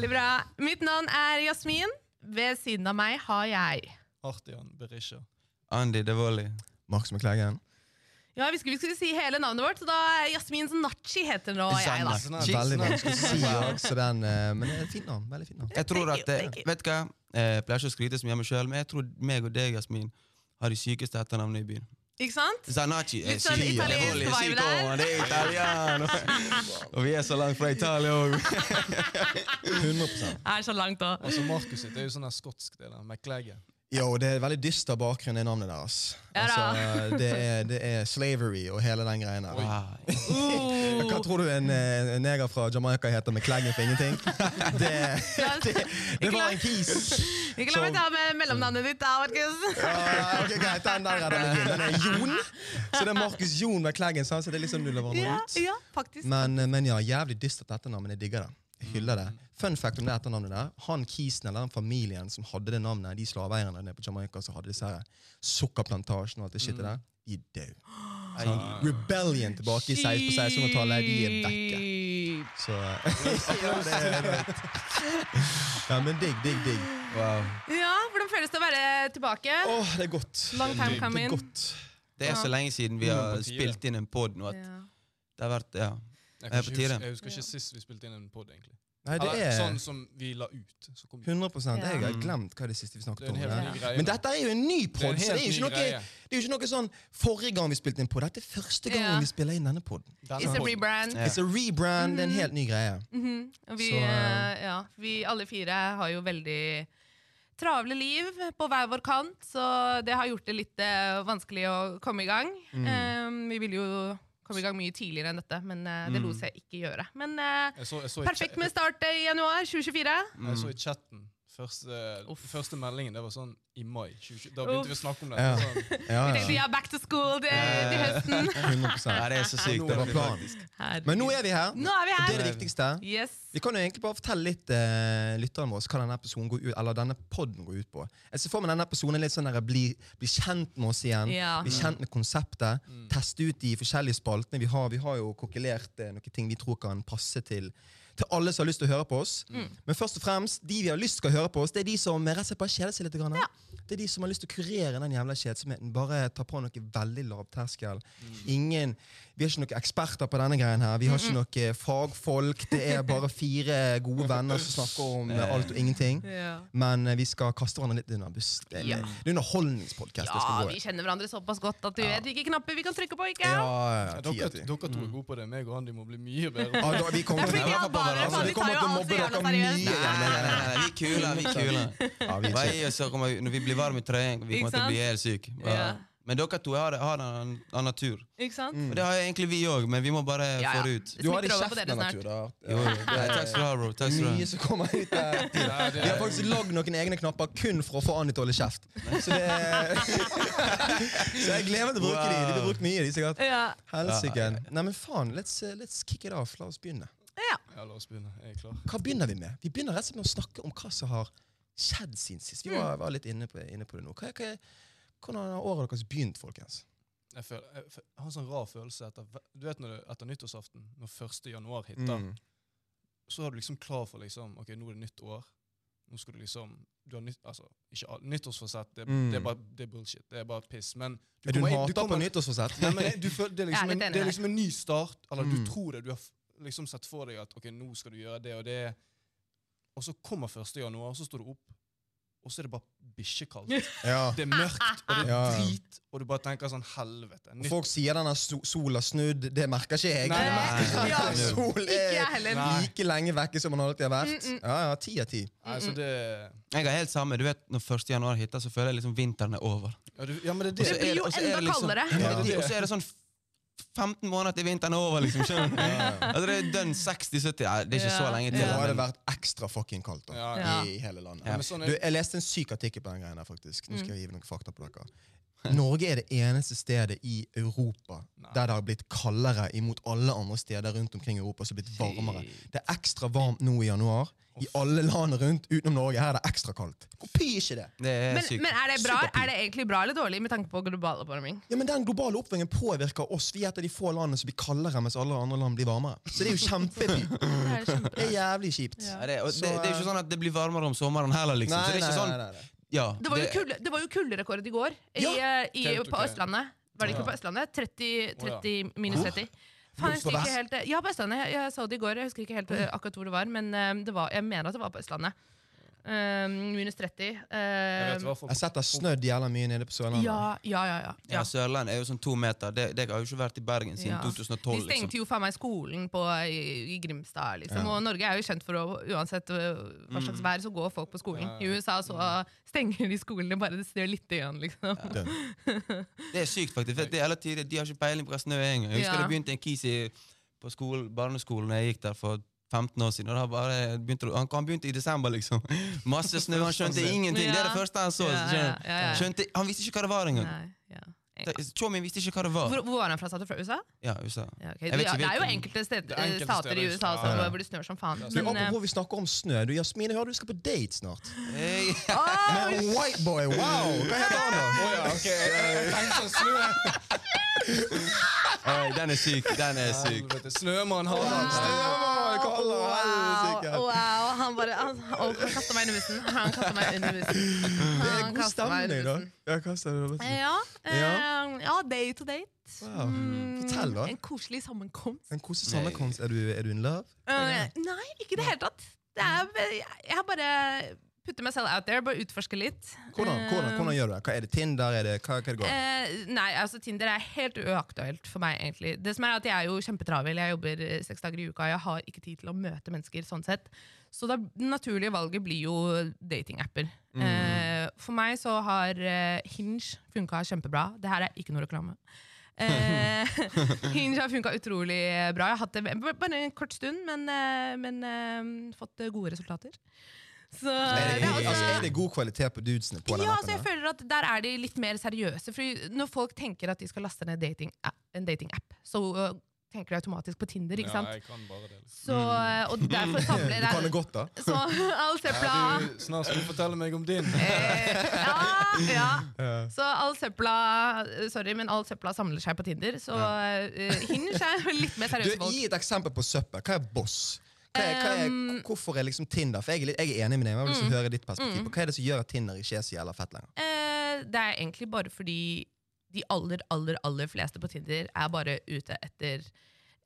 Veldig bra. Mitt navn er Jasmin. Ved siden av meg har jeg Artian Berisha. Andy Devoli. Max McLaggen. Ja, Vi skulle, vi skulle si hele navnet vårt, så da er Jasmin Nachi heter nå jeg, da. Sånn er- Veldig vanskelig å si også, den, eh, men det er et fint navn. Veldig fint navn. Jeg tror at, you, eh, vet du hva? Eh, Jeg pleier ikke å skryte så mye av meg sjøl, men jeg tror meg og deg, Jasmin, har de sykeste etternavnene i byen. Ikke sant? Zanacci er Litt sånn syk. italiensk vibe der. Det er italiano. Og vi er så langt fra Italia òg. 100 Er så langt òg. Altså Markus sitt er jo sånn skotsk. det der, McLaggen. Jo, det er veldig dyster bakgrunn i navnet deres. Ja. Altså, det, er, det er slavery og hele den greien der. Hva tror du en, eh, en neger fra Jamaica heter med kleggen for ingenting? Det, det, det var en kis. Ikke la meg ta med mellomnavnet ditt, da, Markus. Ja, ok, greit, den der er meg. Den er Jon. Så det er Markus Jon med kleggen. så det er liksom du leverer Ja, ut. ja, faktisk. Men, eh, men ja, jævlig dystert etternavn, navnet. jeg digger det. Jeg hyller det. Fun fact om det etternavnet der. Han kisen eller den familien som hadde det navnet, de slaveeierne nede på Jamaica som hadde disse her sukkerplantasjen og alt det shitet der, de er døde. Sånn, rebellion tilbake i 16 på 1600-tallet, de er vekke. Så ja, det er. Ja, men digg, digg, digg. Wow. Ja, hvordan føles det å være tilbake? Åh, det er godt. Long time Det er coming. godt. Det er så lenge siden vi har spilt inn en pod nå at det har vært Ja. Jeg, jeg husker ikke sist vi spilte inn en pod, egentlig. Nei, det Eller, er Sånn som vi la ut. Så kom 100% Jeg har glemt hva det siste vi snakket om. det. Men dette er jo en ny pod, det er jo ikke noe, det er jo ikke noe sånn forrige gang vi spilte inn på. Dette er første gang Ja. vi spiller inn denne poden. It's a rebrand. Yeah. It's a rebrand, det er en helt ny greie. Mm -hmm. Vi, Så, eh, ja, vi alle fire har jo veldig travle liv på hver vår kant, så det har gjort det litt uh, vanskelig å komme i gang. Mm. Um, vi vil jo komme i gang mye tidligere enn dette, men uh, det Mm. lot seg ikke gjøre. Men uh, Jeg så, jeg så perfekt med start i januar 2024. Jeg så i chatten første, Uff. første meldingen, det var sånn i mai 2020. Da Uff. begynte vi å snakke om det. Ja. Sånn, Ja, Vi tenkte ja. ja, back to school til, til høsten. 100 ja, det er så sykt. Det var planisk. planen. Men nå er vi her. Nå er vi og. Det er det viktigste. Yes. Vi kan jo egentlig bare fortelle litt uh, lytterne våre hva denne episoden går ut, eller denne podden går ut på. Jeg ser for meg denne episoden er litt sånn der, bli, bli kjent med oss igjen. Ja. Bli kjent med konseptet. Mm. Teste ut de forskjellige spaltene vi har. Vi har jo kokkelert uh, noen ting vi tror kan passe til til alle som har lyst til å høre på oss. Mm. Men først og fremst, de vi har lyst til å høre på oss, det er de som rett og slett bare kjeder seg litt. Grann. Det er de som har lyst til å kurere den jævla kjedsomheten. Bare ta på noe veldig lavterskel. Mm. Ingen, Vi er ikke noen eksperter på denne greien her. Vi har ikke noen fagfolk. Det er bare fire gode venner som snakker om eh, alt og ingenting. Men eh, vi skal kaste hverandre litt under bussen. Det er er underholdningspodkast. ja, vi kjenner hverandre såpass godt at vi vet hvilke knapper vi kan trykke på. ikke? Ja, dere, dere to er gode på det. Meg og Andy må bli mye bedre. Ja, vi kommer til å mobbe dere mye. Nei, vi er kule. Vi er kule. Bare gi oss, når vi blir varme i trøyen, vi kommer til å bli helt syke. Men dere to har, har en annen natur. Ikke sant? Mm. Det har egentlig vi òg, men vi må bare Ja, få det ut. Du har det i kjeften av natur. da. Jo, nei, takk skal du ha, bro. Takk skal du Mye ha. som kommer ut der. Vi har faktisk lagd noen egne knapper kun for å få Annie til å holde kjeft. Så, det så jeg gleder meg til å bruke de. De blir brukt mye. de sikkert. Ja. Helsike. Nei, men faen, let's, uh, let's kick it off. La oss begynne. ja. Ja, la oss begynne. Jeg er klar. Hva begynner vi med? Vi begynner rett og slett med å snakke om hva som har skjedd siden sist. Vi var, var litt inne på, inne på det nå. Hva, hva, hvordan har året deres begynt, folkens? Jeg, føler, jeg, jeg har en sånn rar følelse etter, du vet når du, etter nyttårsaften, når 1. januar hitter, Mm. så er du liksom klar for liksom, ok, nå er det nytt år. Nå skal du liksom du har nytt, altså, ikke Nyttårsforsett, det, Mm. det, er bare, det er bullshit. Det er bare piss. Men du Er du hater på kommer- nyttårsforsett? Nei, men du føler, det, er er liksom en, det er liksom en ny start. Eller Mm. du tror det. Du har liksom sett for deg at ok, nå skal du gjøre det og det. Og så kommer 1. januar, og så står du opp, og så er det bare bikkjekaldt. Ja. Det er mørkt, og det er Ja. drit, og du bare tenker sånn helvete. Nytt, folk sier denne so sola snudd, det merker ikke jeg. Nei, jeg. Ja. Sol er heller. Like lenge vekke som man alltid har vært. Mm, mm. Ja, ja, Ti av ti. altså det Jeg er helt samme. Du vet, Når 1. januar hitter, så føler jeg liksom vinteren er over. ja, du, ja, men det er Og så det. Det blir jo og så er enda det liksom- kaldere. Og så er det sånn 15 måneder til vinteren er over, liksom. skjønner du? Altså, det er dønn 60-70. Ja, det er ikke så lenge lenge Nå til. har det vært ekstra fucking kaldt da, i hele landet. Ja, men Du, jeg leste en syk artikkel på den greia der, faktisk. Nå skal jeg gi noen fakta på dere. Norge er det eneste stedet i Europa Nei. der det har blitt kaldere imot alle andre steder rundt omkring i Europa. som har blitt varmere. Det er ekstra varmt nå i januar i alle land rundt utenom Norge. Her er det ekstra kaldt. Kopi ikke det! Det er Men, men er, det bra, er det egentlig bra eller dårlig med tanke på global oppvarming? Ja, men Den globale oppvarmingen påvirker oss. Vi er et av de få landene som blir kaldere, mens alle andre land blir varmere. Så det er jo kjempefint. Det er kjempe- Det er jævlig kjipt. Ja. Ja, det, og Så, det, det er jo ikke sånn at det blir varmere om sommeren heller, liksom. Nei, så det er ikke sånn, nei, nei, nei. Ja, Det var jo, kulde, det var jo kulderekord i går i, Ja. eh, i, på. Østlandet. Var det ikke Ja. på Østlandet? 30, Å, ja. 30 minus 30. Faen, jeg husker ikke helt eh, Ja, på Østlandet. Jeg, jeg så det i går. Jeg husker ikke helt eh, akkurat hvor det var, men det var, jeg mener at det var på Østlandet. Eh, minus 30. Jeg eh, vet i hvert fall Jeg har sett det har snødd jævla mye nede på Sørlandet. ja, ja, ja. ja, ja, ja. Sørlandet er jo sånn to meter. Det, det har jo ikke vært i Bergen siden Ja. 2012. De stengte liksom. jo faen meg skolen på, i, i Grimstad, liksom. Ja. Og Norge er jo kjent for å uansett øh, hva slags Mm. vær, så går folk på skolen. Ja. I USA så stenger de skolene bare det snør litt igjen, liksom. Det er sykt, faktisk. For det er hele tiden, de har ikke peiling på hva snø er engang. Jeg husker Ja. det begynte en kis i, på skole, barneskolen jeg gikk der for 15 år siden. Og da bare begynte, han, han begynte i desember, liksom. Masse snø, han skjønte ingenting. Det er det første han så. Ja, ja, ja, ja. Skjønte, han visste ikke hva det var engang. Ja. Tjommin visste ikke hva det var. Hvor, hvor var han fra? Sa du fra USA? Ja, USA. Ja, okay. du, ja, det er jo enkelte, sted, Det er enkelte stater i USA også, ja. hvor det snør som faen. Men, Men, eh, apropos vi snakker om snø. Du, Jasmine, hører du skal på date snart. Hey. Oh, Med en white boy, wow! Hva heter han, da? Å ja, ok. Jeg- jeg sånn snø. Den er syk. Den er syk. Snømann Harald. Wow, wow, han bare Han, han kasta meg under bussen. Han kasta meg under bussen. Det er Han god stemning, da. bussen. Ja? Ja, eh, ja, date to date. Wow. Mm, Fortell, da. En koselig sammenkomst. En koselig sammenkomst. Er du, er du in love? Uh, nei, ikke i det hele tatt. Det er, jeg har bare putter meg selv out there, bare utforske litt. Hvordan, hvordan, hvordan gjør du det? Hva Er det Tinder? Er det, hva, hva det? Eh, nei, altså Tinder er helt uaktuelt for meg. egentlig Det som er at Jeg er jo kjempetravel, jeg jobber eh, seks dager i uka. Jeg har ikke tid til å møte mennesker. sånn sett Så det naturlige valget blir jo datingapper. Mm. Eh, for meg så har eh, Hinge funka kjempebra. Det her er ikke noe reklame. Eh, Hinge har funka utrolig bra. Jeg har hatt det bare en kort stund, men, eh, men eh, fått eh, gode resultater. Så Er det, også- altså, er det god kvalitet på dudesene på den ja, appen? så jeg føler at Der er de litt mer seriøse. For når folk tenker at de skal laste ned dating, en datingapp, så uh, tenker de automatisk på Tinder. ikke sant? Ja, jeg kan bare det. liksom. Så, og derfor samler Du kan det godt, da. Så all søpla Ja, du, snart skal du fortelle meg om din. eh, ja, ja. Så all søpla Sorry, men all søpla samler seg på Tinder. Så uh, Hinge er litt mer seriøse folk. gi et eksempel på søppel. Hva er boss? Hva er, hva er, hvorfor er liksom Tinder For jeg er, litt, jeg er enig med deg, men jeg vil liksom Mm. høre ditt perspektiv. Mm. på Hva er det som gjør at Tinder ikke er så jævla fett lenger? Eh, det er egentlig bare fordi de aller, aller, aller fleste på Tinder er bare ute etter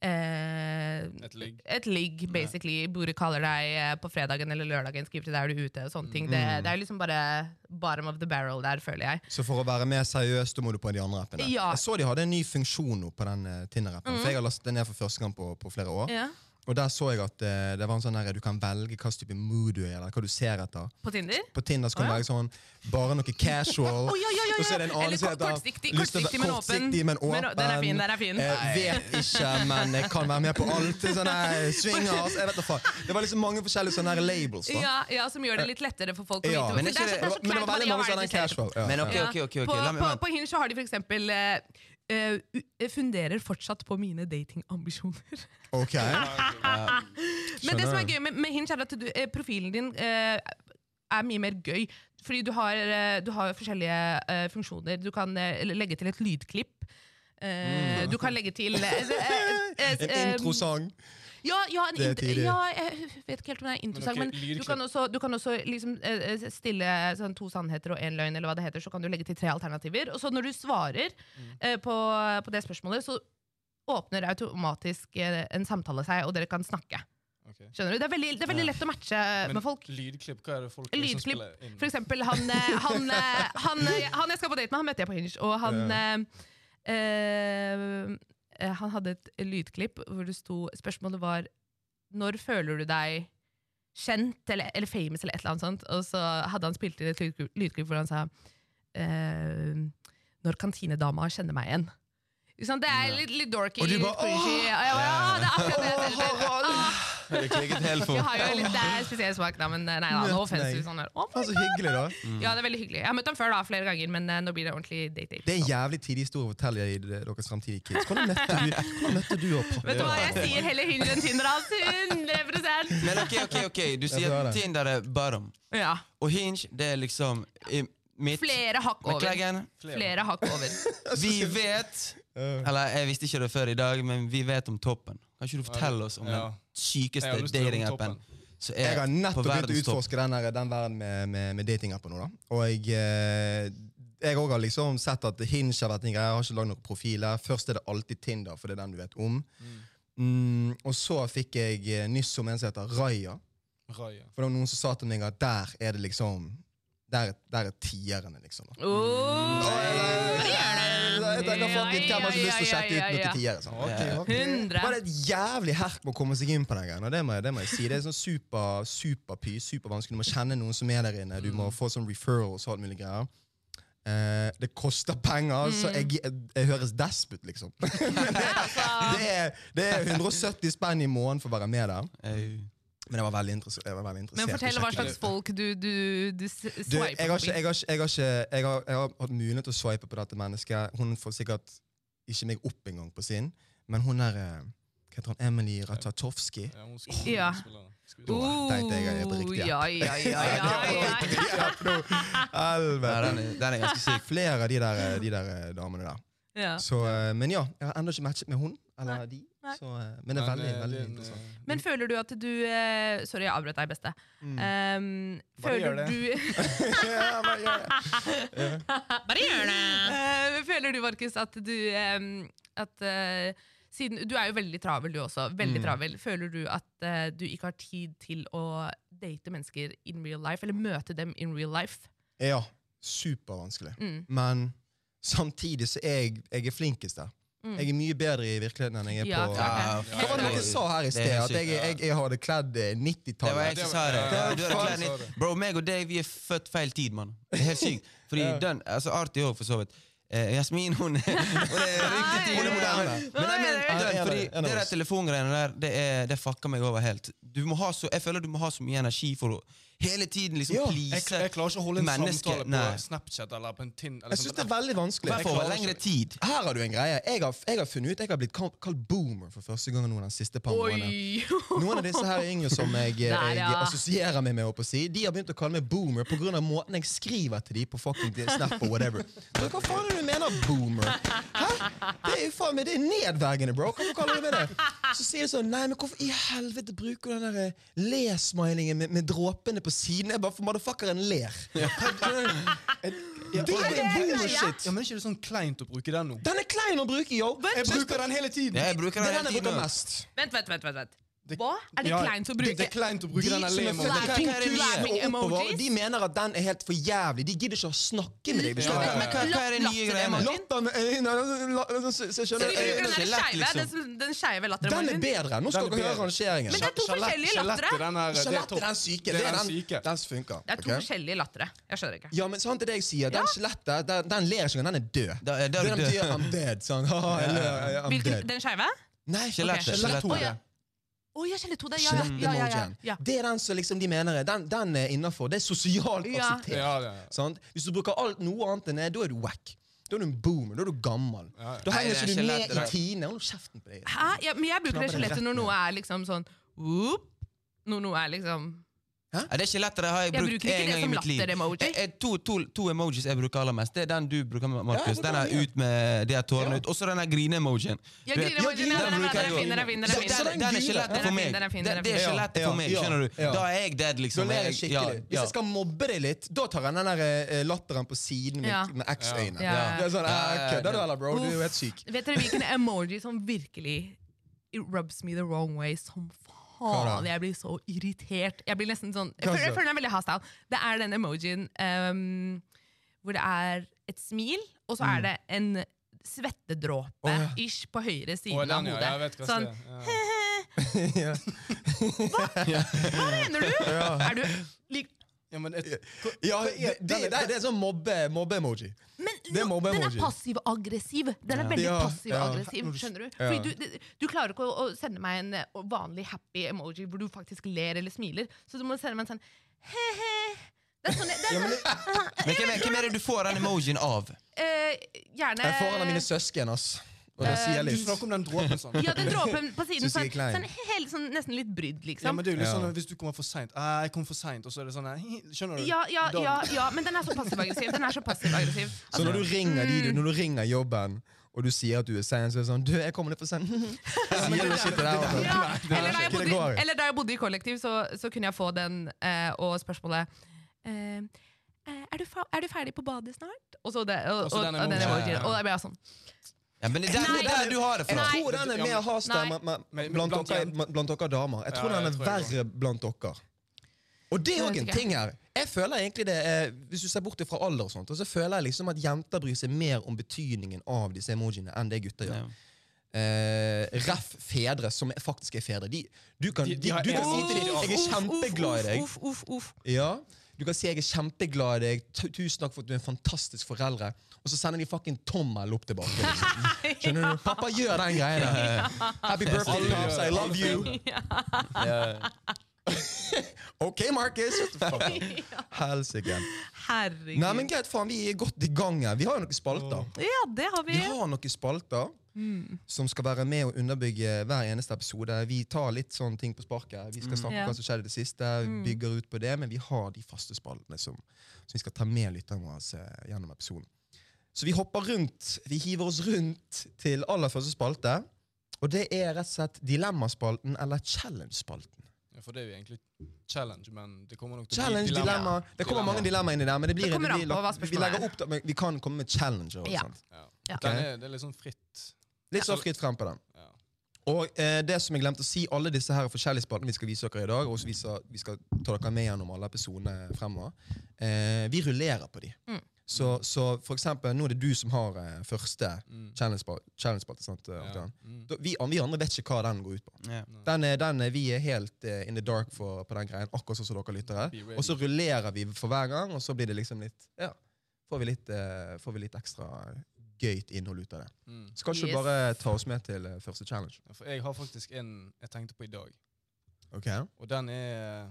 eh, Et ligg. Et ligg, basically. Bordet kaller deg eh, på fredagen eller lørdagen, skriver til deg er du ute. og sånne ting. Det, Mm. det er liksom bare bottom of the barrel der, føler jeg. Så for å være mer seriøs, da må du på de andre appene. Ja. Jeg så de hadde en ny funksjon nå på den uh, Tinder-appen. For jeg har lastet den ned for første gang på, på flere år. Ja. Og der så jeg at eh, det var en sånn der, du kan velge hva type mood du er, eller hva du ser etter. På Tinder? På Tinder så kan Å, du ja. velge sånn bare noe casual. Å, ja, ja, ja, Og så er det en annen Eller som kort- heter kortsiktig, lyst til å kortsiktig, være- men åpen. kortsiktig, men Men, den er fin, den er fin. Eh, vet ikke, men jeg kan være med på alt. sånn Svinger. swingers, jeg vet da faen. Det var liksom mange forskjellige sånne her labels. da. Ja, ja, Som gjør det litt lettere for folk å Ja. vite. Men for ikke det er så, det- det er så Men det kleint var veldig mange være sånne interessert. casual. Ja. Men ok, Ja. ok, ok. ok. På, La meg, på, vent. på Hinge så har de for eksempel eh, eh, funderer fortsatt på mine datingambisjoner. Ok. Ja. Men det som er gøy med, med Hinge, er at du, eh, profilen din eh, er mye mer gøy. Fordi du har, eh, du har forskjellige eh, funksjoner. Du kan legge til et lydklipp. Mm. Du kan legge til En introsang. Ja, ja, en Det er ja, jeg vet ikke helt om det er introsang, Men men, du, kan også, du kan også liksom eh, eh, stille sånn, to sannheter og én løgn, eller hva det heter, så kan du legge til tre alternativer. Og så når du svarer eh, på, på det spørsmålet, så åpner automatisk eh, en samtale seg, og dere kan snakke. Okay. Skjønner du? Det er veldig, det er veldig lett å matche Men med folk. lydklipp, hva er det folk liksom Lydklipp, spiller inn? For eksempel han, eh, han, eh, han, eh, han jeg skal på date med, han møtte jeg på Hinge, og han eh, eh, eh, Han hadde et lydklipp hvor det sto Spørsmålet var Når føler du deg kjent eller, eller famous eller et eller annet sånt? Og så hadde han spilt inn et lydklipp, lydklipp hvor han sa eh, Når kantinedama kjenner meg igjen. Det er litt, litt dorky. Og du litt bare, cringy. «Åh!» Ja, ja, ja, det er akkurat det. Harald! Ah, Det klikket helt Vi for. har jo litt eh, spesiell smak, da, men eh, nei da, Møt no meg. Sånn her. Oh Faen, så hyggelig, da. Ja, det er veldig hyggelig. Jeg har møtt ham før da, flere ganger, men eh, nå blir det ordentlig date-date. Det er en jævlig tidlig historie å fortelle i deres framtidige kids. Hvordan møtte du, hvordan møtte du og pappa? Vet du hva, jeg sier heller Hinge enn Tinder, altså. 100 Men ok, ok, ok, du sier at Tinder er bottom. Ja. Og Hinge, det er liksom i midt Flere hakk over. kleggen. Flere hakk over. Vi vet Eller jeg visste ikke det før i dag, men vi vet om toppen. Kan ikke du fortelle oss om Ja. den sykeste datingappen Jeg har nettopp begynt å utforske den, her, den verden med, med, med datingapper nå. da. Og jeg, eh, jeg også har liksom sett at Hinge har vært en greie. Jeg har ikke lagd noen profiler. Først er det alltid Tinder, for det er den du vet om. Mm, og så fikk jeg eh, nyss om en som heter Raya. Raja. For det var noen som sa til meg at der er det liksom Der, der er tierne, liksom. da. Oh, Jeg tenker fuck litt Hvem har ikke lyst til å sjekke ut noen tiere? sånn? Ja. Hundre. Bare et jævlig herk med å komme seg inn på den greia. Det, må jeg- det må jeg si. Det er sånn super, superpy, supervanskelig. Du må kjenne noen som er der inne. Du må få sånn referrals og alt mulig greier. Eh, det koster penger, så jeg, jeg, jeg høres despot, liksom. det, er, det er 170 spenn i måneden for å være med der. Eh, Men jeg var veldig, interessert. jeg var veldig interessert. Men fortell hva slags folk du, du, du s- Du, jeg, swiper har ikke, jeg, har jeg, har ikke, jeg, har, jeg har hatt mulighet til å swipe på dette mennesket. Hun får sikkert ikke meg opp engang på sin, men hun er eh, Hva heter hun? Emily Ratajkowski. Ja, hun skal- Ja. Da tenkte jeg er på riktig app. Ja, ja, ja, ja, den, er, den er ganske syk. Flere av de der, de der eh, damene der. ja. Så, eh, men ja, jeg har ennå ikke matchet med hun. Eller de. Så, eh, men det er veldig, veldig det er interessant. Men føler du at du eh, Sorry, jeg avbrøt deg, beste. Mm. Um, Bare gjør det. du ja, bare gjør det. Bare gjør det! Uh, føler du, Markus, at du um, at, uh, siden, Du er jo veldig travel, du også. Veldig Mm. travel. Føler du at uh, du ikke har tid til å date mennesker in real life? Eller møte dem in real life? Ja, supervanskelig. Mm. Men samtidig så er jeg, jeg er flinkest der. Mm. Jeg er mye bedre i virkeligheten enn jeg er Ja, på ja, Ja. Hva var det dere sa her i sted? At jeg, jeg, jeg hadde kledd eh, Det var 90-tallet? jeg som sa det. Bro, meg og deg, vi er født feil tid, mann. Det er helt sykt. Fordi Ja. den, altså Artig òg, for så vidt. Eh, Jasmin, hun, hun er riktig tid. Hun er moderne. Men jeg mener, den, fordi det der telefongreiene der, det, er, det fucker meg over helt. Du må ha så, jeg føler du må ha så mye energi for å hele tiden liksom Ja. Jeg, please jeg klarer ikke å holde en menneske. samtale på Nei. Snapchat eller på en Tin. Jeg sånn syns det er veldig vanskelig. hvert over lengre ikke. tid. Her har du en greie. Jeg har, jeg har funnet ut Jeg har blitt kalt, kalt boomer for første gang noen av de siste par månedene. Noen av disse her yngre som jeg, jeg jeg ja. assosierer meg med, å si, de har begynt å kalle meg boomer pga. måten jeg skriver til dem på fucking Snap og whatever. Men hva faen er det du mener boomer? Hæ? Det er jo faen meg, det er nedverdigende, bro. Hvorfor kaller du meg det? Så sier de sånn Nei, men hvorfor i helvete bruker du den der eh, le-smilingen med, med dråpene på siden? Jeg bare for motherfuckeren ler. Det er boomer-shit. Ja, men er ikke det sånn kleint å bruke den nå? Den er klein å bruke, yo! Jeg bruker den hele tiden! Ja, jeg bruker Det den den hele tiden. mest. Vent, vent, vent. vent, vent. Det- Hva? Er det Ja, kleint å bruke? det er kleint å bruke De denne er er Emojis? de mener at den er helt for jævlig. De gidder ikke å snakke med deg. Ja, ja. Men hva, hva er det nye greia? greiene? emoji? Latter med øynene la- la- så- så Så skjønner vi du? bruker den er skeive, liksom. den, skeive latteren. Den er bedre. Nå skal Den er dere høre rangeringen. Men det er to forskjellige lattere. Skjelettet er- er den syke. Det er den den, syke. den funker. Det er to forskjellige lattere. Jeg skjønner ikke. Ja, men sant det er det jeg sier. Den skjelettet, den, ler ikke engang. Den er død. Er- er den betyr I'm. Sånn, dead. den skeive? Nei, Skjelettet, Ok. jeg Å, ja. Å ja. Ja, ja, ja, ja, ja, Det er den som liksom de mener er Den, den er innafor. Det er sosialt Ja. akseptert. Ja, ja, ja. Hvis du bruker alt noe annet enn det, da er du wack. Da er du en boomer. Da er du gammel. Ja, ja. Da henger er ikke du med i der. Tine. Hold kjeften på deg. Hæ? Ja, men jeg bruker det skjelettet når noe er liksom sånn whoop, Når noe er liksom Ja, det er ikke lettere. har jeg Jeg brukt bruker ikke en det som latter-emoji. Eh, eh, To, to, to emojis jeg bruker aller mest. Det er den du bruker, Markus. Ja, Den er ut med de her tårene Ja. ut. Og så den der grine-emojien. Ja, grine-emojien den den er- den er den er den er. Den, den er ikke lett er for meg. er Det, er det er ikke lett for meg, skjønner du. Da er jeg dead, Da liksom. ler jeg skikkelig. Hvis jeg skal mobbe deg litt, da tar jeg den der eh, latteren på siden med, med X-øyne. Det er sånn, Ja, eh, Kødder du, ja. eller, bro? Du er jo helt syk. Vet dere hvilken emoji som virkelig rubs me the wrong way som da? Faen? Jeg blir så irritert. Jeg blir nesten sånn Jeg føler, jeg føler den er veldig hostile. Det er den emojien um, hvor det er et smil, og så er det en svettedråpe Mm. Å, ja. ish på høyre side den, av ja. hodet. Hva Sånn. Ja. Hva? hva mener du? Er du lik Ja, men et, Hva ja, det, det, det, det er sånn mobbe- mobbe-emoji. Men Det er mobbe-emoji. Den er passiv-aggressiv. Den er Ja. veldig Ja, passiv-aggressiv, ja. skjønner du? Ja. Fordi du, du, klarer ikke å, sende meg en eh, vanlig happy emoji hvor du faktisk ler eller smiler. Så du må sende meg en sånn he-he. Det er sånn, det er sånn Men hvem er, hvem er det du får den emojien av? Uh, Gjerne Jeg får den av mine søsken, ass. Og det Eh, sier Du litt. snakker om den dråpen sånn. Ja, den dråpen på siden. Sånn, sånn, helt, sånn, nesten litt brydd, liksom. Ja, men det er jo litt Ja. sånn Hvis du kommer for seint Jeg kom for seint, og så er det sånn Skjønner du? Ja, ja, ja, ja, men den er så passiv-aggressiv. Den er så passiv-aggressiv. Så når du ringer de, mm. når du ringer jobben, og du sier at du er sein, så er det sånn Du, jeg kommer litt for sent. Du og eller, da jeg bodde, eller da jeg bodde i kollektiv, så, så kunne jeg få den eh, og spørsmålet eh, eh, er, du fa er du ferdig på badet snart? Og så det, og, Og og, og, den og og, og, ja. Og da ble jeg sånn Ja, men det er der, er der du har det fra. Jeg tror den er mer has blant blant dere blant dere damer. Jeg tror Ja, den er verre blant dere. Og det er òg en ting her. Jeg føler egentlig det er, Hvis du ser bort fra alder, og sånt, og så føler jeg liksom at jenter bryr seg mer om betydningen av disse emojiene enn det gutter gjør. Ja. Uh, Ref fedre, som faktisk er fedre. De, du kan, De- de, de du kan si til dem 'jeg er kjempeglad i deg'. Uff, uff, uff. Ja, Du kan si 'jeg er kjempeglad i deg', 'tusen takk for at du er en fantastisk foreldre', og så sender de fucking tommel opp tilbake. Liksom. Skjønner du? Pappa gjør den greia der. Happy birthday, pops, I love you. OK, Marcus! Helsike. Herregud. Nei, men greit, faen, vi er godt i gang her. Vi har jo noen spalter. Ja, det har vi. Vi har noen spalter Mm. som skal være med å underbygge hver eneste episode. Vi tar litt sånne ting på sparket. Vi skal snakke om hva som skjedde i det siste, bygger ut på det, men vi har de faste spaltene som, som vi skal ta med lytterne våre eh, gjennom episoden. Så vi hopper rundt, vi hiver oss rundt til aller første spalte. Og det er rett og slett dilemmaspalten eller challenge-spalten. Ja, for det er jo egentlig challenge, men det kommer nok til Challenge, å bli dilemma. Det kommer mange dilemmaer inni der, men det blir, Det an blir lagt- vi, legger er. opp men vi kan komme med challenger. Ja. Ja. Okay. Er, det er litt sånn fritt. Litt sånn fritt frem på den. Ja. Og eh, det som jeg glemte å si, alle disse her forskjellige spaltene vi skal vise dere i dag, og vi skal, vi skal ta dere med gjennom alle episodene fremover, eh, vi rullerer på de. Mm. Så, så for eksempel, nå er det du som har eh, første Mm. challenge-spalte. Challenge Ja. Mm. Vi, vi andre vet ikke hva den går ut på. Ja. Den er, den er, vi er helt eh, in the dark for, på den greien, akkurat sånn som dere lyttere. Og så rullerer vi for hver gang, og så blir det liksom litt Ja, får vi litt, eh, får vi litt ekstra gøyt innhold ut av det. Mm. Skal ikke Yes. bare ta oss med til eh, første challenge? Ja, For jeg har faktisk en jeg tenkte på i dag. Okay. Og den er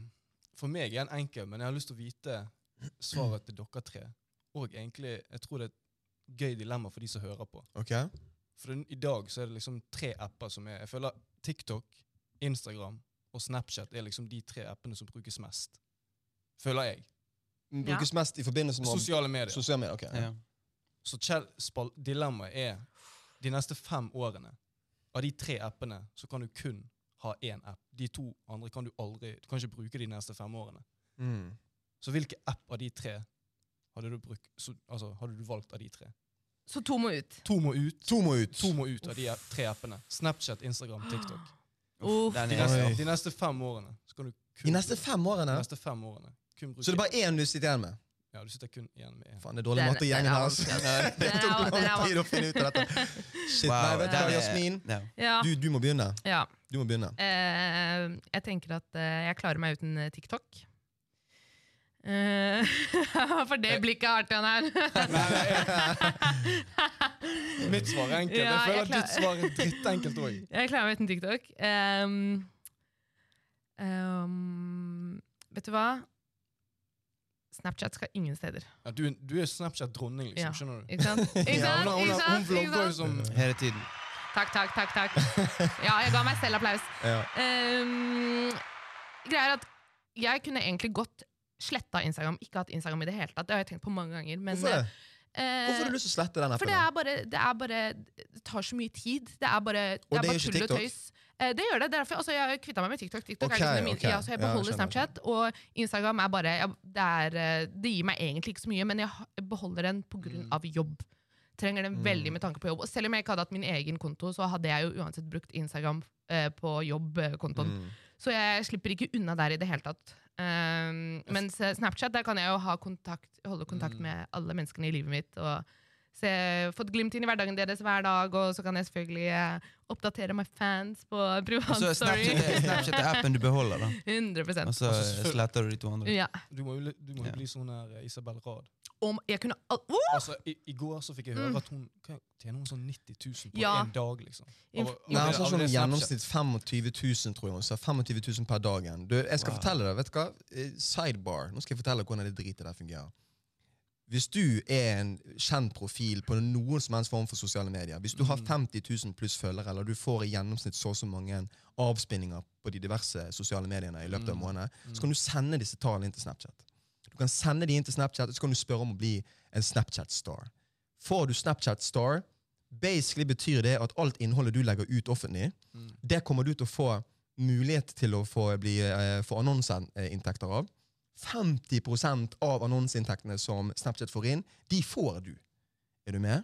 For meg er den enkel, men jeg har lyst til å vite svaret til dere tre. Og egentlig, jeg tror det er et gøy dilemma for de som hører på. Ok? For den, i dag så er det liksom tre apper som er Jeg føler TikTok, Instagram og Snapchat er liksom de tre appene som brukes mest. Føler jeg. Brukes mest i forbindelse med Sosiale medier. sosiale medier. ok. Ja. Så dilemmaet er de neste fem årene. Av de tre appene så kan du kun ha én app. De to andre kan du aldri Du kan ikke bruke de neste fem årene. Mm. Så hvilken app av de tre hadde du, brukt, så, altså, hadde du valgt av de tre? Så to må ut. To må ut. To må ut. To må ut av de tre appene. Snapchat, Instagram, TikTok. Uff. De neste, de neste fem årene så kan du kun De neste fem årene? de neste fem årene kun bruke Så det er bare én du sitter igjen med? Ja, du sitter kun igjen med én. Faen, det er dårlig Den- å gjenge er her. altså. Det tok lang tid å finne ut av dette. Shit, Wow, nei, vet du hva, Jasmin? Ja. Ja. Du, du må begynne. ja. Du må begynne. Uh, jeg tenker at uh, jeg klarer meg uten TikTok. Eh, for det blikket artig han her. Mitt svar er enkelt. Jeg føler at ditt svar er drittenkelt òg. jeg klarer meg uten TikTok. Um, um, vet du hva? Snapchat skal ingen steder. Ja, du, du er Snapchat-dronning, liksom. Ja. Skjønner du? Ikke sant? Ikke sant? hun, hun, hun, hun vlogger jo som? Hele tiden. Takk, takk, takk. takk. Ja, jeg ga meg selv applaus. Ja. Um, greia er at jeg kunne egentlig godt sletta Instagram. Ikke hatt Instagram i det hele tatt. Det har jeg tenkt på mange ganger. Men, Hvorfor det? eh, Hvorfor har du lyst til å slette den appen? For det er bare Det, er bare, det tar så mye tid. Det er bare, det er det bare tull og tøys. Eh, det gjør det. Derfor, altså, jeg har kvitta meg med TikTok. TikTok okay, er min, okay. ja, så jeg Ja, jeg Snapchat. Og Instagram er bare ja, det, eh, det gir meg egentlig ikke så mye, men jeg beholder den pga. Mm. av jobb. Trenger den Mm. veldig med tanke på jobb. Og selv om jeg ikke hadde hatt min egen konto, så hadde jeg jo uansett brukt Instagram eh, på jobbkontoen. Mm. Så jeg slipper ikke unna der i det hele tatt. Um, mens eh, Snapchat, der kan jeg jo ha kontakt, holde kontakt Mm. med alle menneskene i livet mitt. Og se, fått glimt inn i hverdagen deres hver dag, og så kan jeg selvfølgelig eh, oppdatere my fans på privat så story. Snapchat, er Snapchat er appen du beholder, da. 100 Og så sletter du de to andre. Ja. Du må jo, li- du må jo bli sånn her eh, Isabel Rad. Om Jeg kunne al oh! Altså, i, I går så fikk jeg høre Mm. at hun hva, tjener hun sånn 90 000 på Ja. en dag. liksom. Av- av Nei, altså sånn i gjennomsnitt 25 000, tror jeg hun sa. 25 000 per dagen. Du, jeg skal Wow. fortelle deg, vet du hva? Eh, Sidebar. Nå skal jeg fortelle hvordan det dritet der fungerer. Hvis du er en kjent profil på noen som helst form for sosiale medier, hvis du har Mm. 50 000 pluss følgere, eller du får i gjennomsnitt så og så mange avspinninger på de diverse sosiale mediene i løpet av en Mm. måned, så kan du sende disse tallene inn til Snapchat. Du kan sende de inn til Snapchat, og så kan du spørre om å bli en Snapchat-star. Får du Snapchat-star, basically betyr det at alt innholdet du legger ut offentlig, Mm. det kommer du til å få mulighet til å få, bli, eh, få annonseinntekter av. 50% av annonseinntektene som Snapchat får inn, de får du. Er du med?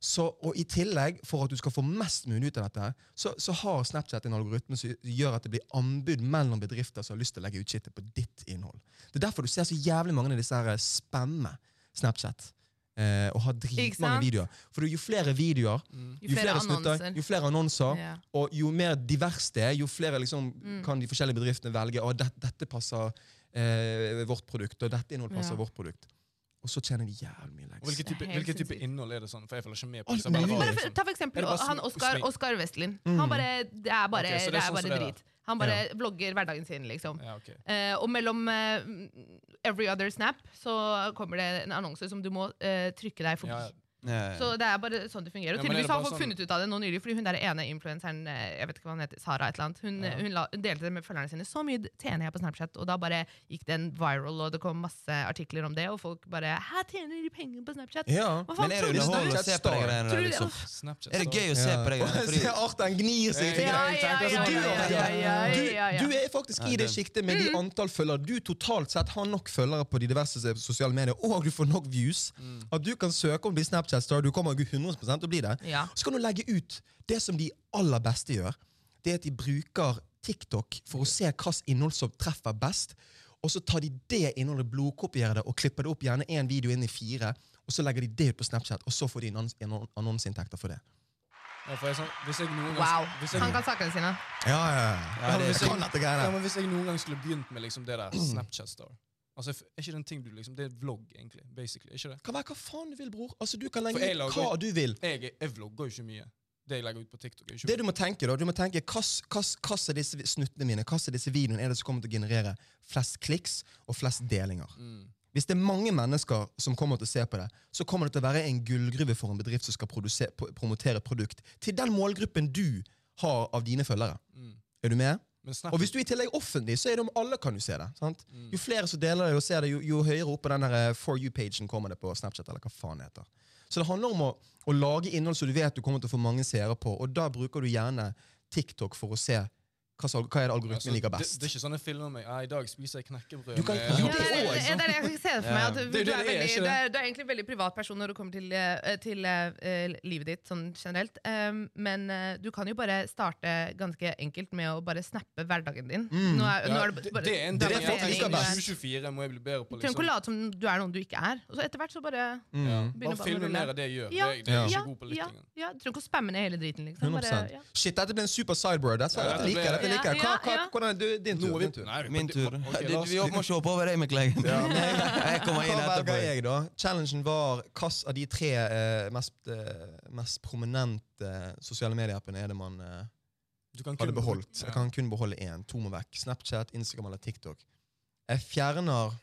Så, og I tillegg, for at du skal få mest mulig ut av dette, så, så har Snapchat en algoritme som gjør at det blir anbud mellom bedrifter som har lyst til å legge ut shitet på ditt innhold. Det er derfor du ser så jævlig mange av disse her spamme Snapchat. Eh, og har dritmange videoer. For jo flere videoer, Mm. Jo flere snutter, jo flere annonser, yeah. og jo mer divers det er, jo flere liksom, Mm. kan de forskjellige bedriftene velge Og dette, dette passer eh, vårt produkt, og dette innholdet passer yeah. vårt produkt. Og så tjener de jævlig mye lenger. Hvilken type, hvilken type innhold er det sånn? For jeg følger ikke med på det. bare- Bare, liksom- ta for eksempel han sm- Oskar. Oskar Westlin. Mm. Han bare, det er bare, okay, det er det er sånn bare det er. drit. Han bare vlogger hverdagen sin, liksom. Ja, okay. Eh, og mellom eh, every other snap så kommer det en annonse som du må eh, trykke deg forbi. Ja, ja. Ja. Så det er bare sånn det fungerer. Og tydeligvis har folk sånn- funnet ut av det nå nylig, fordi hun der ene influenseren, eh, jeg vet ikke hva han heter, Sara et eller annet, hun, Ja. hun la, delte det med følgerne sine. Så mye tjener jeg på Snapchat, og da bare gikk den viral, og det kom masse artikler om det, og folk bare Hæ, tjener de penger på Snapchat? Ja. Hva Men er det underholdende å se på de greiene Tror der? liksom? Snapchat. Er det gøy å se på de greiene? Fordi, Se, Arten gnir seg i Ja, ja, ja, du, er faktisk i det sjiktet med de antall følgere. Du totalt sett har nok følgere på de diverse sosiale medier, og du får nok views. Mm. At du kan søke om å bli Snapchat-star. Du kommer 100 til å bli det. Ja. Så kan du legge ut det som de aller beste gjør. Det er at de bruker TikTok for å se hvilket innhold som treffer best. Og så tar de det innholdet, blodkopierer det og klipper det opp gjerne én video inn i fire. Og så legger de det ut på Snapchat, og så får de annons- annonseinntekter for det. Ja, jeg, sånn, hvis jeg noen gang, Wow. hvis jeg, Han kan sakene sine. Ja, ja, ja. Ja, det- jeg ja, hvis jeg noen gang skulle begynt med liksom det der Snapchat-star Altså, Er ikke det en ting du liksom Det er vlogg, egentlig. basically, er ikke det? Kan være hva faen du vil, bror. Altså, Du kan legge ut hva du vil. Jeg, jeg vlogger jo ikke mye. Det jeg legger ut på TikTok. er ikke ikke Det du må tenke da, du må tenke hva er disse snuttene mine, hva er disse videoene er det som kommer til å generere flest kliks og flest delinger. Mm. Hvis det er mange mennesker som kommer til å se på det, så kommer det til å være en gullgruve for en bedrift som skal produse- promotere produkt til den målgruppen du har av dine følgere. Mm. Er du med? Og hvis du er i tillegg offentlig, så er det om alle kan jo se det. sant? Mm. Jo flere som deler det og ser det, jo, jo høyere opp på den eh, For you-pagen kommer det på Snapchat. eller hva faen det heter. Så det handler om å, å lage innhold som du vet du kommer til å få mange seere på, og da bruker du gjerne TikTok for å se hva, hva er det algoritmen Altså, liker best. det er ikke sånn jeg filmer meg. «Ah, I dag spiser jeg knekkebrød Du kan- med Ja, det det, det, er det jeg ser for meg. At Det du, er veldig, du, er, du er egentlig en veldig privat person når det kommer til, eh, til uh, livet ditt sånn generelt. Um, men uh, du kan jo bare starte ganske enkelt med å bare snappe hverdagen din. Mm. Nå er, Ja, nå er det, det, bare, det er en del det jeg liker best. 2024 må jeg bli bedre på. Du trenger ikke å Liksom. late som du er noen du ikke er. Og så etter hvert så bare Mm. Ja. Begynner Bare bare filme å mer av det jeg gjør. Ja, det, er- det er ikke god på litt ja, ja, Du trenger ikke å spamme ned hele driten. liksom. Bare, ja. Shit, dette ble en super sideboard. Jeg liker dette det liker jeg. Hva, hva, ja. hvordan, du, din tur. er Din tur. Nei, Min tur. ok, Du, vi må se på over deg, Mikkelegen. Jeg kommer inn Hva velger etterpå. jeg, da? Challengen var hvilken av de tre eh, mest, eh, mest prominente sosiale medieappene er det man eh, Du kan hadde kun- beholdt. Ja. Jeg kan kun beholde én. To må vekk. Snapchat, Instagram eller TikTok. Jeg fjerner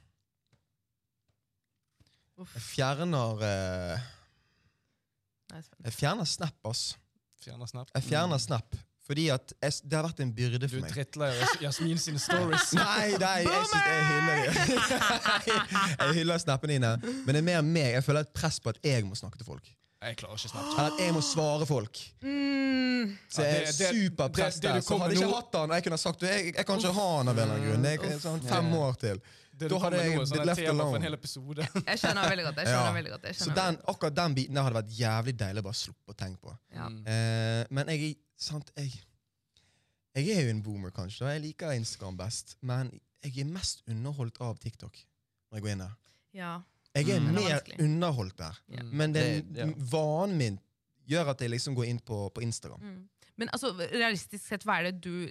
Uff, Jeg fjerner eh, jeg er. Jeg fjerner Snap, ass. Fjerner Snap. Jeg fjerner Snap. Fordi at jeg, det har vært en byrde for meg. Du tritler Jas- Jasmin sine stories. Nei, nei, jeg, synes, jeg hyller Jeg hyller snappene dine. Men det er mer meg. Jeg føler et press på at jeg må snakke til folk. Jeg klarer ikke Snapchat. Eller at jeg må svare folk. Mm, Så jeg det- er det- superpress der. Så hadde jeg ikke hatt han, og jeg kunne sagt jeg, jeg kan ikke ha han av en eller annen grunn. Er sånn fem yeah. år til. Det Da hadde jeg sånn blitt left alone. en hel episode. jeg skjønner veldig godt. Jeg skjønner Ja. veldig godt. Jeg Så den, akkurat den biten der hadde vært jævlig deilig å bare sluppe å tenke på. Ja. Mm. Eh, men jeg, er- sant, jeg, jeg er jo en boomer, kanskje. og Jeg liker Instagram best. Men jeg er mest underholdt av TikTok. når jeg går inn der. Ja. Jeg er Mm. Det er mer underholdt der. Ja. Mm. Men den Det- ja. vanen min gjør at jeg liksom går inn på, på Instagram. Mm. Men altså, realistisk sett, hva er det du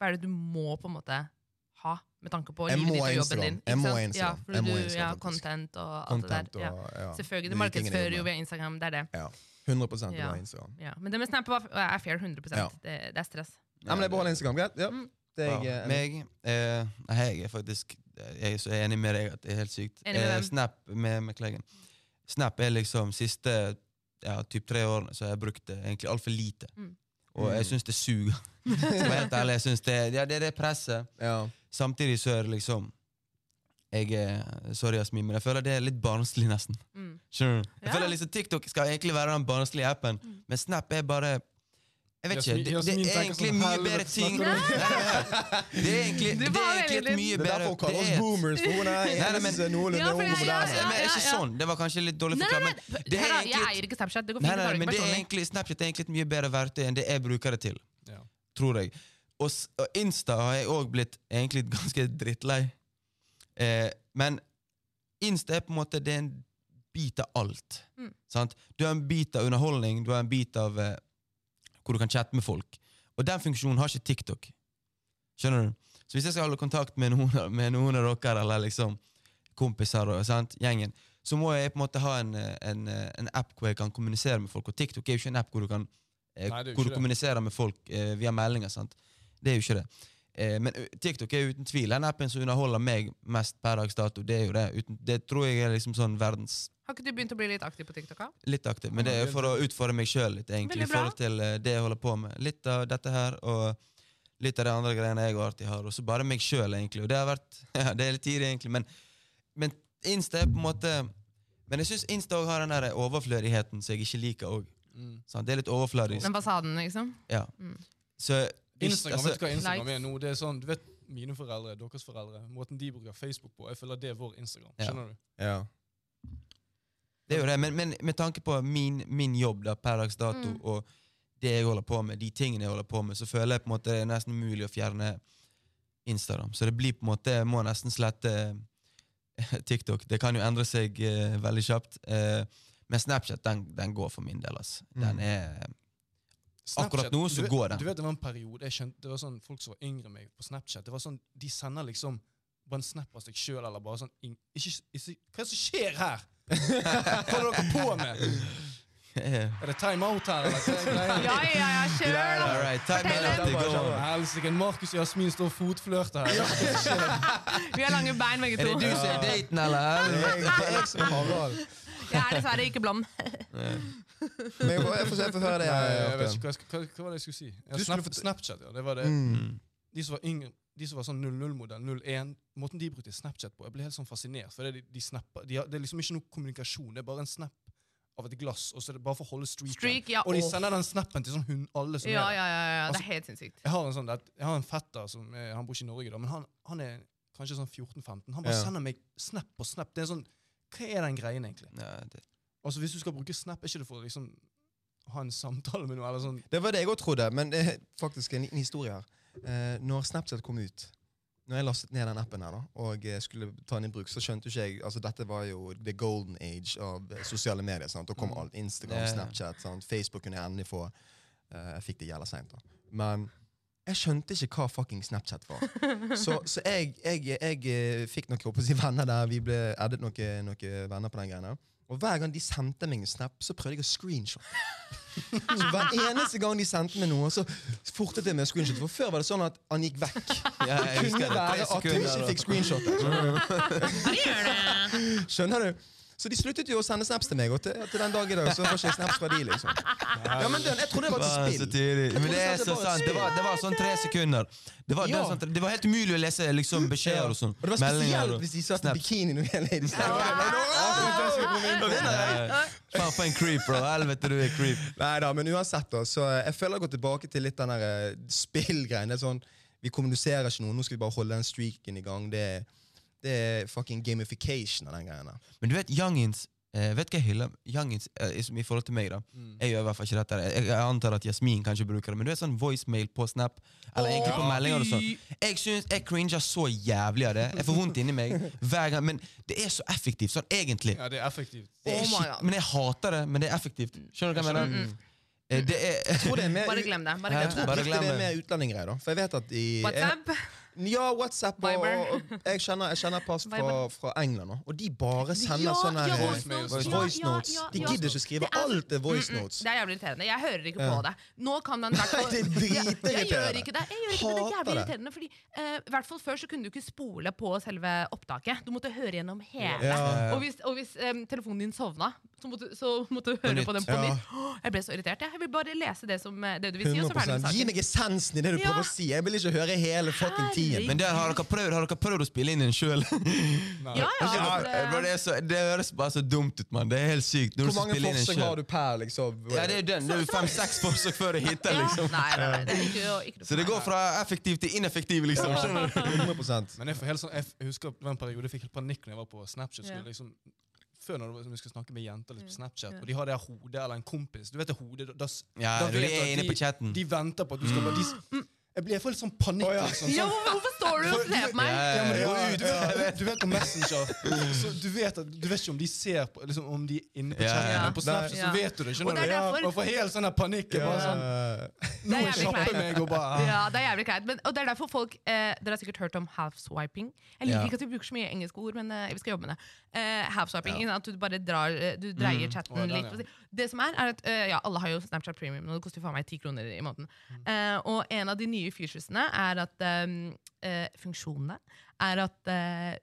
Hva er det du må på en måte ha med tanke på livet ditt og jobben din. Jeg må ha Instagram. Ja, for Jeg du, Instagram, ja, content og alt Content det der. Og ja, Selvfølgelig, det markedsfører jo via Instagram. Det er det. Ja. 100 det Ja. Instagram. Ja. Men det med Snap jeg er fair 100 Ja. det, det er stress. Ja, men jeg beholder Instagram, greit? Ja. Mm. Det er Ja, jeg, eh, meg eh, jeg er faktisk Jeg er så enig med deg at det er helt sykt. Enig med Eh? Snap med McLagan. Snap er liksom siste ja, typ tre årene så har jeg brukt det egentlig altfor lite. Mm. Og jeg Mm. syns det suger. Skal være helt ærlig, jeg synes det, ja, det er det presset. ja. Samtidig så er det liksom jeg er, Sorry, Jasmin, men jeg føler det er litt barnslig, nesten. Mm. Sure. Jeg Ja. føler liksom TikTok skal egentlig være den barnslige appen, Mm. men Snap er bare jeg vet ikke, det, det er egentlig mye bedre ting Nei. Det er egentlig, det er egentlig et mye bedre Det er derfor hun kaller oss er boomers. For hun er eneste noenlunde ung og moderne. men ikke sånn. Det var kanskje litt dårlig forklart. Men det er hør jeg egentlig- eier ikke Snapchat. Det går Nei, fint. nei, men det er egentlig, Snapchat er egentlig et mye bedre verktøy enn det jeg bruker det til. Ja. Tror jeg. Og, og Insta har jeg òg blitt egentlig ganske drittlei. Eh, men Insta er på en måte det er en bit av alt. Mm. Sant? Du har en bit av underholdning, du har en bit av eh, hvor du kan chatte med folk. Og den funksjonen har ikke TikTok. Skjønner du? Så hvis jeg skal holde kontakt med noen, med noen av dere, eller liksom kompiser og sant, gjengen, så må jeg på en måte ha en, en, en app hvor jeg kan kommunisere med folk. Og TikTok er jo ikke en app hvor du kan eh, Nei, hvor du det. kommuniserer med folk eh, via meldinger. sant? Det er jo ikke det. Eh, men TikTok er uten tvil den appen som underholder meg mest per dags dato. Det er jo det. Uten, det tror jeg er liksom sånn verdens Har ikke du begynt å bli litt aktiv på TikTok? da? Litt aktiv, men det er for å utfordre meg sjøl litt, egentlig. I forhold til eh, det jeg holder på med. Litt av dette her, og litt av de andre greiene jeg alltid har. Og så bare meg sjøl, egentlig. Og det har vært ja, det er litt tidlig, egentlig. Men, men Insta er på en måte Men jeg syns Insta òg har den der overflødigheten som jeg ikke liker òg. Mm. Det er litt overfladisk. Den fasaden, liksom? Ja. Mm. Så Instagram, altså, vet du hva Instagram likes. er nå? Det er sånn, du vet Mine foreldre, deres foreldre, måten de bruker Facebook på, jeg føler det er vår Instagram. Ja. Skjønner du? Ja. Det er jo det, men, men med tanke på min, min jobb da, per dags dato, Mm. og det jeg holder på med, de tingene jeg holder på med, så føler jeg på en måte det er nesten umulig å fjerne Instagram. Så det blir på en måte Jeg må nesten slette eh, TikTok. Det kan jo endre seg uh, veldig kjapt. Uh, men Snapchat, den, den går for min del, altså. Den Mm. er Snapchat, Akkurat nå så du vet, går det. Du vet Det var en periode jeg skjønte, det var sånn folk som var yngre enn meg på Snapchat. Det var sånn, De sender liksom bare en snap av seg sjøl, eller bare sånn ikke, ikke, Hva er det som skjer her?! Hva holder dere på med? Er det time out her, eller er? Ja, ja, ja, kjør, da! All right, time out, det går. Helsike, Markus og Jasmin står og fotflørter her. Vi har lange bein, begge Er det du som er daten, eller? Det er jeg- jeg er Harald. Jeg er dessverre ikke blond. Men jeg får, jeg får se, jeg får høre det. Nei, jeg vet ikke, hva, jeg hva, hva var det jeg skulle si? Ja, Du skulle Snap, fort- Snapchat, ja. Det var det. Mm. De som var yngre, de som var sånn 00-modell, 01, måten de brukte Snapchat på, jeg ble helt sånn fascinert. For det, de, de snapper, de har, det er liksom ikke noe kommunikasjon, det er bare en snap av et glass, og så er det bare for å holde streaken. Streak, ja. Og de åh. sender den snappen til sånn hun, alle som Ja, er der. ja, ja, ja. Det Altså- er helt sinnssykt. Jeg har en sånn, det- jeg har en fetter som er, han bor ikke i Norge, da, men han, han er kanskje sånn 14-15. Han bare Ja. sender meg snap på snap. Det er sånn, Hva er den greien, egentlig? Ja, det, Altså Hvis du skal bruke snap, er ikke det for å liksom ha en samtale med noe? eller sånn Det var det jeg òg trodde, men det er faktisk en liten historie her. Eh, når Snapchat kom ut, når jeg lastet ned den appen her da, og eh, skulle ta den i bruk, så skjønte ikke jeg altså Dette var jo the golden age av sosiale medier. sant? Da kom Mm. alt. Instagram. Snapchat, sant? Facebook kunne jeg endelig få. Eh, jeg fikk det jævla seint, da. Men jeg skjønte ikke hva fucking Snapchat var. Så, så jeg, jeg, jeg, eh, fikk noen si, venner der. Vi ble addet noen noen venner på den greia. Og hver gang de sendte meg en snap, så prøvde jeg å screenshot. Så hver eneste gang de sendte meg noe, så fortet jeg med screenshot. For før var det sånn at han gikk vekk. ja, Det kunne være at du ikke fikk screenshot. Skjønner du? Så de sluttet jo å sende snaps til meg, og til, til den dag i dag så får ikke jeg snaps fra de, liksom. Ja, men den, Jeg trodde det var til spill. Men det er så det var et sant. Det var, det var sånn tre sekunder. Det var, det, var sånn, det var helt umulig å lese liksom, beskjeder og sånn. Og det var spesielt hvis de satt i snaps. bikini når jeg ladies. Ja, Faen, for en creep, bro. Helvete, du er creep. Nei da, men uansett, da. Så jeg føler jeg går tilbake til litt den der eh, spillgreien. Det er sånn, Vi kommuniserer ikke noe, nå skal vi bare holde den streaken i gang. Det er, det er fucking gamification av den greia der. Men du vet, Youngins Uh, Vet du hva jeg hyller? Youngins, uh, i, i forhold til meg, da. Mm. Jeg gjør i hvert fall ikke dette. Jeg, jeg antar at Jasmin kanskje bruker det. Men du vet sånn voicemail på Snap, eller egentlig på meldinger og sånn. Jeg synes, jeg cringer så jævlig av det. Jeg får vondt inni meg hver gang. Men det er så effektivt, sånn egentlig. Ja, det er effektivt. Det er Oh my God. men jeg hater det, men det er effektivt. Skjønner du hva jeg mener? Eh, Det er Jeg tror det er mer, Bare glem det. Bare glem det. Bare glem det er mer utlendinggreier, da. For jeg vet at i jeg, WhatsApp? Ja, WhatsApp og, og jeg kjenner, jeg kjenner pass fra, fra England nå, og de bare sender Ja, sånne ja, voice notes. voice, notes. De gidder ikke skrive er- alt er voice Mm, mm, notes. Det er jævlig irriterende. Jeg hører ikke på det. Nå kan man hvert fall er. Jeg gjør ikke det. Jeg gjør ikke det. det er jævlig irriterende fordi uh, hvert fall Før så kunne du ikke spole på selve opptaket. Du måtte høre gjennom hele. Og hvis, og hvis um, telefonen din sovna, så måtte, så måtte du høre på, på den på nytt. Jeg ble så irritert. Jeg. vil bare lese det som eh, det du vil si, og så med 100 Gi meg essensen i det du prøver å si. Jeg vil ikke høre hele fucking tiden. Men der, har, dere prøvd, har dere prøvd å spille inn den sjøl? Ja, ja. det, det- så- det høres bare så dumt ut, mann. Det er helt sykt. Hvor mange forsøk har du per, liksom? Ja, det er den. Det er fem-seks forsøk før det hitter, Ja. liksom. Nei, nei, nei, det ikke, ikke Så det går fra effektiv til ineffektiv, liksom. Skjønner du? 100 Men jeg, får helt sånn, jeg husker en periode jeg fikk helt panikk når jeg var på Snapchat. Skulle liksom, før når vi skulle snakke med jenter liksom, på Snapchat, og de har det hodet eller en kompis Du vet det hodet, da, da, Ja, da du vet er inne de, på chatten. De venter på at du skal bare de, s- Jeg blir litt sånn panikk. Oh, ja. sånn, Ja, sånn, hvorfor står du og ser på meg? Ja, Ja, men ja. Du vet, du vet på Messenger så du, vet at, du vet ikke om de ser på liksom, Om de er inne på chatten, ja. men på Snapchat så vet du det. Skjønner er du? derfor- Og får helt sånn panikk. Bare sånn, er kjapper meg og bare Ja, det er jævlig kleint. Og det er derfor folk eh, Dere har sikkert hørt om half-swiping. Jeg liker Ja. ikke at vi bruker så mye engelske ord, men eh, vi skal jobbe med det. Eh, half-swiping, At du bare drar eh, Du dreier chatten Å, den, litt. ja. Det som er, er at eh, Ja, alle har jo Snapchat Premium, og det koster jo faen meg ti kroner i måneden. Eh, og en av de nye featuresene er at eh, eh, Funksjonene er at eh,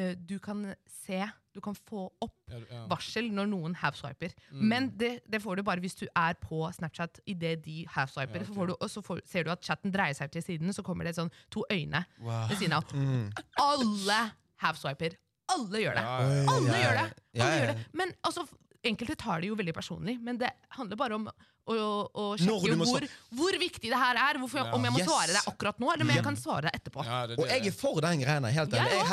eh, du kan se Du kan få opp varsel når noen half-swiper. Mm. Men det, det får du bare hvis du er på Snapchat idet de half-swiper. Ja, okay. Så får du, og så får, ser du at chatten dreier seg til siden, så kommer det sånn to øyne Wow. ved siden av. Mm. Alle half-swiper. Alle gjør det. Ja, ja, ja. Alle gjør det. Ja, Alle ja. gjør det. Men altså, enkelte tar det jo veldig personlig, men det handler bare om å, å sjekke hvor, hvor viktig det her er. Hvorfor, Ja. Om jeg må Yes. svare deg akkurat nå, eller om jeg kan svare deg etterpå. Ja, det, Og jeg er for den greia. helt Jeg ærlig. Jeg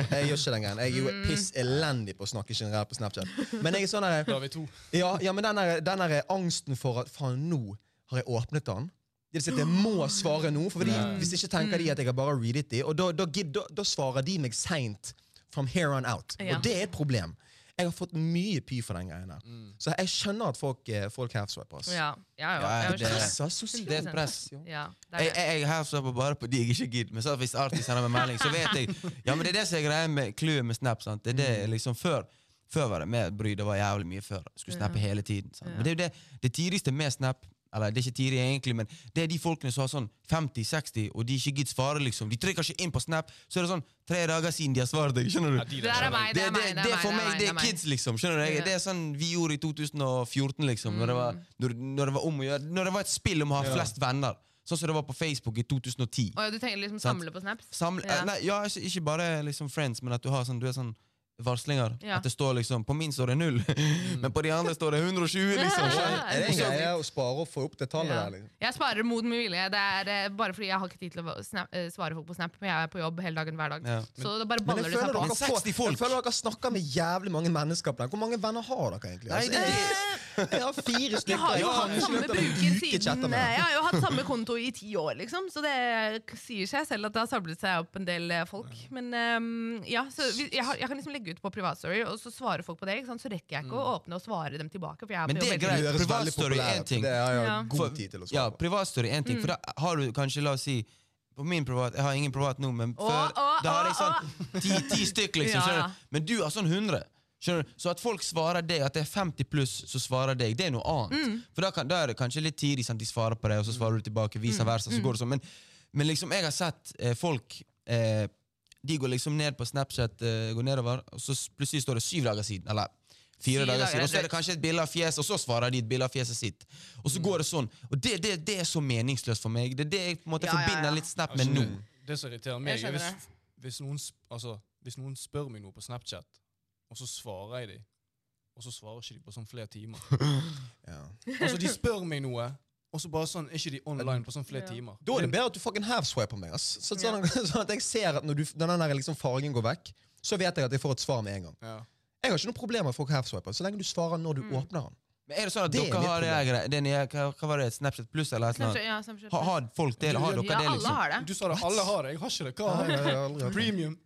ikke. Jeg gjør ikke den greien. Jeg er jo piss elendig på å snakke generelt på Snapchat. Men jeg er sånn der, Da er vi to. ja, ja, men den der, den der angsten for at faen, nå har jeg åpnet den. De vil si at jeg må svare nå, for fordi, Mm. hvis ikke tenker de at jeg har bare readet de, og da, da, da, da svarer de meg seint from here on out. Ja. Og det er et problem. Jeg har fått mye py for den greia. Mm. Så jeg skjønner at folk, eh, folk half-swiper. ass. Ja, ja, ja, Ja, jeg det- Det er et press. jo. Ja, det er Jeg, jeg, jeg half-swapper bare på de jeg ikke gidder. Men så hvis Arti sender meg melding, så vet jeg Ja, men det er det som er greia med clouet med Snap. sant? Det er det liksom Før Før var det mer bry. Det var jævlig mye før. Skulle snappe hele tiden. Sant? Men det er jo det, det tidligste med Snap eller det er ikke tidlig egentlig, men det er de folkene som har sånn 50-60, og de ikke gidder svare. liksom. De trykker ikke inn på Snap, så er det sånn tre dager siden de har svart deg. skjønner du? Ja, de Det er meg, det er meg. det, er for meg, det er kids, liksom. skjønner du? Det er sånn vi gjorde i 2014, liksom. Når det var, når, når det var om å gjøre Når det var et spill om å ha flest venner. Sånn som det var på Facebook i 2010. Å ja, du tenker liksom samle på snaps? Samle, Ja. nei, ja, ikke, ikke bare liksom friends, men at du har sånn, du er sånn varslinger. Ja. At det står liksom På min står det null, men på de andre står det 120, liksom. Er det en greie å spare og få opp det tallet Ja. der? liksom? Jeg sparer mot min vilje. Det er eh, bare fordi jeg har ikke tid til å snap, eh, svare folk på Snap. Men jeg er på jobb hele dagen hver dag. Ja. Så det bare baller det seg på. dere får, 60 folk. jeg føler dere snakker med jævlig mange mennesker. Hvor mange venner har dere egentlig? Nei, Altså, det- jeg, har fire stykker. Jeg har jo hatt samme bruker siden eh. Jeg har jo hatt samme konto i ti år, liksom. Så det sier seg selv at det har samlet seg opp en del eh, folk. Men um, ja, så vi- jeg, har, jeg kan liksom legge ut på privatstory, og så svarer folk på det. Ikke sant? Så rekker jeg ikke å åpne og svare dem tilbake. For jeg er Men på det jobb er hele greit. tiden. Privatstory er én en ting. Det har jeg Ja. god tid til å Ja, svare på. privatstory er en ting. For da har du kanskje, la oss si på min privat, Jeg har ingen privat nå, men Å, før å, da hadde jeg å, sånn ti, ti stykk, liksom. Ja, ja. skjønner du? Men du har sånn 100. Skjønner du? Så at folk svarer deg, at det er 50 pluss som svarer deg, det er noe annet. Mm. For da, kan, da er det kanskje litt tidlig sant, de svarer på det, og så svarer du tilbake. Vice Mm. versa, så går det sånn. Men, men liksom, jeg har sett eh, folk eh, De går liksom ned på Snapchat, eh, går nedover, og så plutselig står det syv dager siden. Eller fire dager dager siden. Og så er det kanskje et bilde av fjeset, og så svarer de et bilde av fjeset sitt. Og så går det sånn. Og det, det, det er så meningsløst for meg. Det er det jeg på en måte Ja, ja, ja. forbinder litt Snap med Altså, nå. det, det som irriterer meg, er hvis, hvis, noen, altså, hvis noen spør meg noe på Snapchat, og så svarer jeg dem, og så svarer ikke de på sånn flere timer. Ja. Altså, De spør meg noe, og så bare sånn er ikke de online på sånn flere Ja. timer. Da er det bedre at du fucking half-swiper meg. ass. Så, sånn, sånn at jeg ser at når, du, denne der liksom fargen går vekk, så vet jeg at jeg får et svar med en gang. Ja. Jeg har ikke noe problem med folk half-swiper, så lenge du svarer når du Mm. åpner den. Men er det sånn at Det er dere har det det nye, hva, hva var det, Snapchat pluss eller noe eller ja, Snapchat. Har, har folk det? eller Har dere ja, det, alle liksom? har det. Du sa det, alle har det. Jeg har ikke det. Hva har jeg? Premium?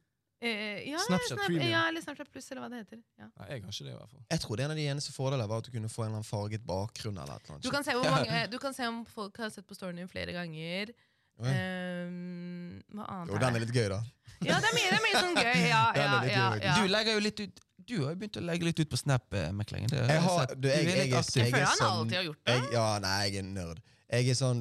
Eh, ja, Snapchat Snap, Premium. Ja, eller Snapchat Pluss, eller hva det heter. Ja. Nei, jeg har ikke det, i hvert fall. Jeg tror det er en av de eneste fordelene var at du kunne få en eller annen farget bakgrunn. eller et eller annet. Du kan, se hvor mange, du kan se om folk har sett på storyen din flere ganger. Ehm, hva annet Jo, er den er litt gøy, da. Ja, det er mye, det er mye sånn gøy. Ja, Den ja, ja, gøy, ja. Du legger jo litt ut Du har jo begynt å legge litt ut på Snap, eh, McLengen. Jeg, jeg, Jeg har, sett. du, jeg, jeg, jeg. Jeg føler er han sånn alltid har gjort det. jeg, Ja, nei, jeg er nerd. Jeg er sånn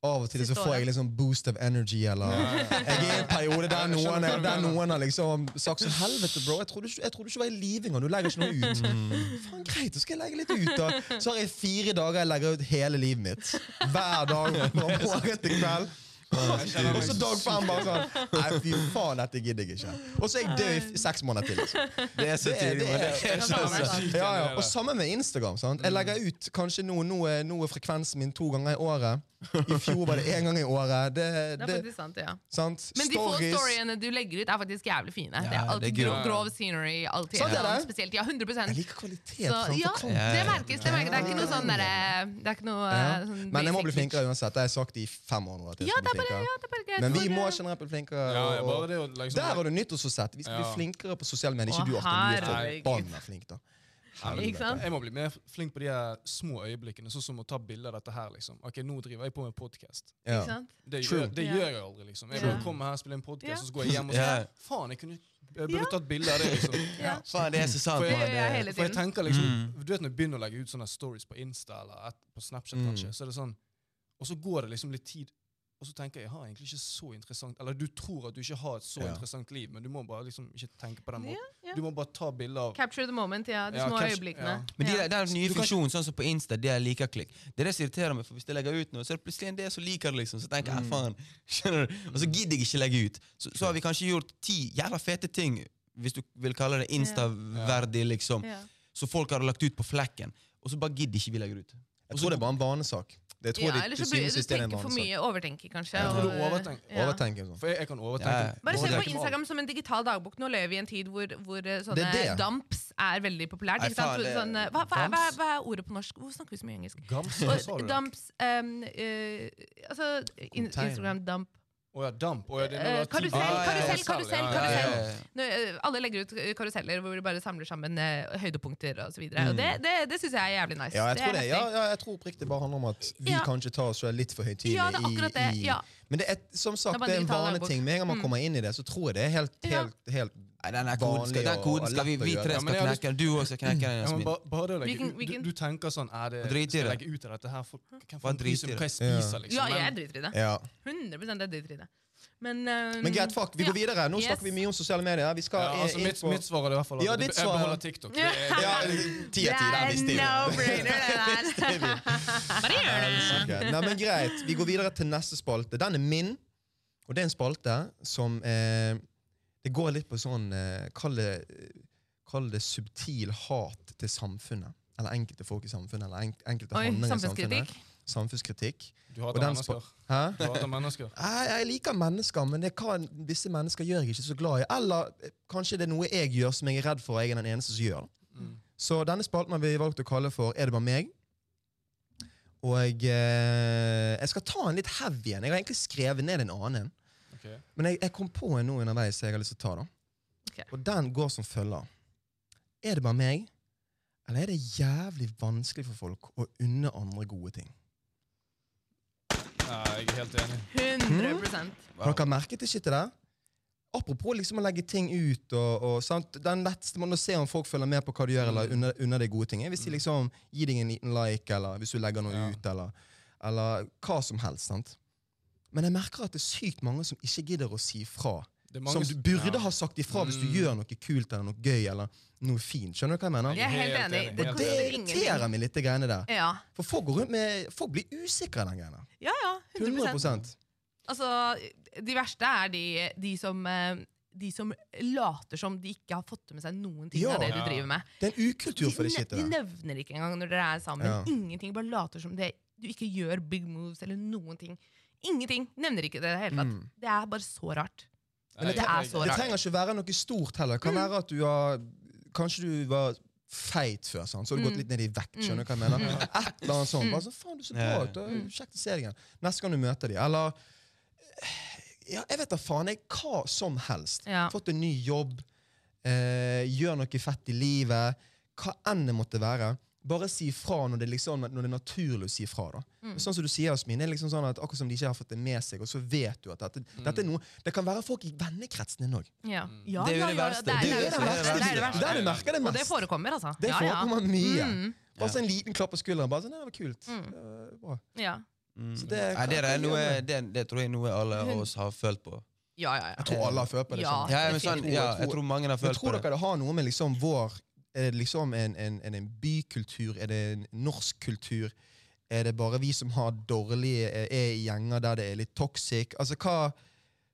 Av og til så får jeg liksom boost of energy, eller Jeg er i en periode der noen, er, der noen har liksom sagt sånn Helvete, bro, jeg trodde ikke, jeg trodde ikke du var i live engang. Du legger ikke noe ut. Mm. Faen, greit, så skal jeg legge litt ut, da. Så har jeg fire dager jeg legger ut hele livet mitt. Hver dag fra morgen til kveld. Og så dag fem bare sånn Nei, fy faen, dette gidder jeg ikke. Og så er jeg død i seks måneder til. Liksom. Det er så Det er- tidlig. det er- det- Ja, det er. Ja, ja. Og sammen med Instagram. sant? Jeg legger ut kanskje nå, nå, er, nå er frekvensen min to ganger i året. I fjor var det én gang i året. Det, Det er faktisk sant, ja. sant? Men de få storyene du legger ut, er faktisk jævlig fine. det er alltid det er grov, grov scenery. Alltid er det? spesielt. Ja, 100 Jeg liker kvalitet Så ja, det merkes. Det, merkes. det er ikke noe sånn derre noe Ja. eh, sånn Men jeg må bli flinkere uansett. Det har jeg sagt i fem år nå. at jeg Ja, skal det bli er greit. Men vi må generelt bli flinkere. Ja, ja, og- å liksom Der var du nyttårsforsett. Vi skal bli flinkere på sosiale medier. Ikke du, Arthur. Du er forbanna flink, da. Jeg må bli mer flink på de her små øyeblikkene, sånn som å ta bilder av dette her. liksom. Ok, Nå driver jeg på med podkast. Ja. Det, gjør, det gjør jeg aldri. liksom. Jeg bare kommer her og spiller en podkast, Ja. og så går jeg hjem og sier. Faen, jeg kunne jeg burde Ja. tatt bilde av det. liksom. Ja. Faen, det er så sant. For jeg- For jeg tenker liksom, Mm. Du vet når jeg begynner å legge ut sånne stories på Insta eller et, på Snapchat, Mm. så er det sånn Og så går det liksom litt tid, og så tenker jeg jeg har egentlig ikke så interessant Eller du tror at du ikke har et så Ja. interessant liv, men du må bare liksom ikke tenke på den måten. ja. Du må bare ta bilder av Capture the moment, ja. De Ja, små catch- øyeblikkene. ja. Men de, Ja. den nye funksjonen, sånn som på Insta, det er likeklikk. Det er det som irriterer meg, for hvis jeg legger ut noe, så er det plutselig en del som liker det, liksom. Så tenker jeg, Mm. faen, skjønner du? Og så gidder jeg ikke legge ut. Så, så har vi kanskje gjort ti jævla fete ting, hvis du vil kalle det Insta-verdig, liksom. Ja. Så folk har lagt ut på flekken, og så bare gidder ikke vi legger ut. Jeg tror det er bare en vanesak. Det tror Ja, jeg eller de så blir syvende du er tenker for mye, overtenker kanskje. Jeg tror du overtenker. ja. Overtenker sånn. For jeg, jeg kan Ja. overtenke. Bare se på Instagram som en digital dagbok. Nå lever vi i en tid hvor, hvor eh, sånne Det er det. dumps er veldig populært. Ikke sant? sånn, eh, hva, hva, hva, hva er ordet på norsk? Hvorfor snakker vi så mye engelsk? Gams, Og, dumps um, uh, Altså in, Instagram dump. Å ja, damp. Oh ja, er Eh, karusell, tid- Ah, ja, ja, karusell, karusell, ja, ja, Ja, karusell. ja, ja. Nå, eh, alle legger ut karuseller hvor de bare samler sammen eh, høydepunkter videre. Mm. Det, det, det syns jeg er jævlig nice. Ja, jeg tror det. Ja, ja, jeg tror oppriktig bare handler om at vi Ja. kanskje tar oss selv litt for høytidelig Ja, det er akkurat det. i, i Ja. Men det er som sagt, Det er en vaneting. Med en gang man Mm. kommer inn i det, så tror jeg det er helt, Ja. helt, helt Nei, den, koden skal, den koden skal vi, vi tre skal knekke den. Du også skal knekke den. Ja, Jasmin. bare, bare å legge ut, du, du tenker sånn er det, Drit i Skal jeg det. legge ut av dette her? For, hvem faen bryr seg drit i om hva jeg det. spiser, liksom? Ja, jeg driter i det. Ja. 100 jeg driter i det. Men, um, Men greit, fuck, vi går videre. Nå Yes. snakker vi mye om sosiale medier. Vi skal ja, altså, inn mitt, på mitt svar er i hvert fall at Ja, jeg beholder TikTok. Det er, Ja, ti av ti. Der visste vi Det er det. no-brainer, det der. Bare gjør det. Nei, men greit. Vi går videre til neste spalte. Den er min, og det er en spalte som eh, Det går litt på sånn eh, Kall det, kall det subtil hat til samfunnet. Eller enkelte folk i samfunnet. Eller enk, enkelte Oi, handlinger i samfunnet. samfunnskritikk. Samfunnskritikk. du hater mennesker. Hæ? Du hater mennesker. Jeg, jeg liker mennesker, men det kan, visse mennesker gjør jeg ikke så glad i. Eller eh, kanskje det er noe jeg gjør som jeg er redd for, og jeg er den eneste som gjør det. Mm. Så denne spalten har vi valgt å kalle for Er det bare meg? Og jeg, eh, jeg skal ta en litt heavy en. Jeg har egentlig skrevet ned en annen. Ok. Men jeg, jeg kom på en nå underveis som jeg har lyst til å ta. da. Okay. Og den går som følger. Er det bare meg, eller er det jævlig vanskelig for folk å unne andre gode ting? Ja, jeg er helt enig. 100 Har dere merket det shitet der? Apropos liksom å legge ting ut og, og sant? Den letteste måten å se om folk følger med på hva du gjør, Mm. eller unner, unner deg gode ting, er hvis de liksom gir deg en liten like, eller hvis du legger noe Ja. ut, eller, eller hva som helst. sant? Men jeg merker at det er sykt mange som ikke gidder å si fra. Det mange Som du burde ja. ha sagt ifra hvis du Mm. gjør noe kult eller noe gøy eller noe fint. Skjønner du hva jeg mener? Jeg er helt enig. Det Det irriterer meg litt, det greiene der. Ja, For folk går rundt med, folk blir usikre av den greiene. ja. ja 100 100 Altså, De verste er de, de som eh, de som later som de ikke har fått med seg noen ting Ja. av det Ja. du driver med. Det er en ukultur for det de, shitet de nevner ikke engang når dere er sammen. Ja. Ingenting, Bare later som det, du ikke gjør big moves eller noen ting. Ingenting. Nevner ikke det i det hele tatt. Mm. Det er bare så rart. Det jeg- er så rart. Det trenger ikke være noe stort heller. Det kan være at du har Kanskje du var feit før, sant? så har du gått Mm. litt ned i vekt. skjønner du hva jeg mener? Et eller annet sånt. Mm. Bare så, faen, du ser bra ut. Mm. Kjekt å se deg igjen. Neste gang du møter dem. Eller ja, jeg vet da faen. jeg, Hva som helst. Ja. Fått en ny jobb. Eh, gjør noe fett i livet. Hva enn det måtte være. Bare si fra når det, liksom, når det er naturlig å si fra. da. Mm. Sånn som du sier, Asmin, det er liksom sånn at akkurat som de ikke har fått det med seg, og så vet du at dette, dette er noe Det kan være folk i vennekretsen din òg. Ja. Mm. Ja, Det er jo det verste. Det er Det er det jo det verste. Det er. Der du merker det Og det forekommer, altså. Det Ja, ja. forekommer mye. Mm, Bare så en liten klapp på skulderen. bare sånn, det var kult. Mm. Det var ja. Mm. Det- Nei, noe, tror jeg er noe alle av oss har følt på. ja, ja, ja. Jeg tror alle har følt på det. Ja, men sånn, ja, jeg tror mange har følt på det. tror dere det har noe med liksom vår Er det liksom en, en, en, en bykultur? Er det en norsk kultur? Er det bare vi som har dårlige Er i gjenger der det er litt toxic? Altså, hva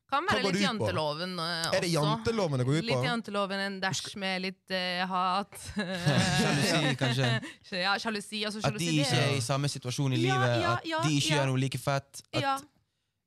Kan Hva være går litt det ut på? janteloven eh, Er det janteloven det går ut på? Litt janteloven, en dash med litt uh, hat. Sjalusi, kanskje. ja, sjalusi. Altså, At de ikke er i samme situasjon i Ja, livet. ja, At de ikke ja. gjør noe like fett. At ja,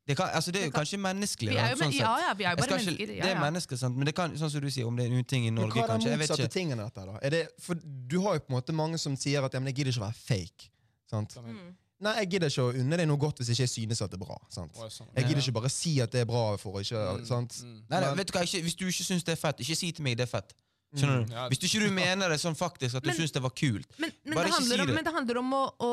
det, kan, altså det er jo Det kan- kanskje menneskelig. vi er jo, sånn men, ja, ja, vi er jo bare ikke- mennesker. Det er ja. mennesker, sant? men det kan, sånn som du sier, om det er en uting i Norge, Men kanskje. hva er den motsatte ikke. tingen av dette? da? Er det, for du har jo på en måte mange som sier at ja, men jeg gidder ikke å være fake. Sant? Mm. Nei, jeg gidder ikke å unne deg noe godt hvis ikke jeg synes at det er bra. Sant? Ja, sånn. Jeg gidder ikke bare si at det er bra for ikke Mm, sant? mm. Nei, nei, Men- vet du hva, ikke, Hvis du ikke syns det er fett, ikke si til meg det er fett. Skjønner du? Hvis du ikke du mener det sånn faktisk, at du syns det var kult. Men, men, Bare det ikke si si om, det. men det handler om å, å,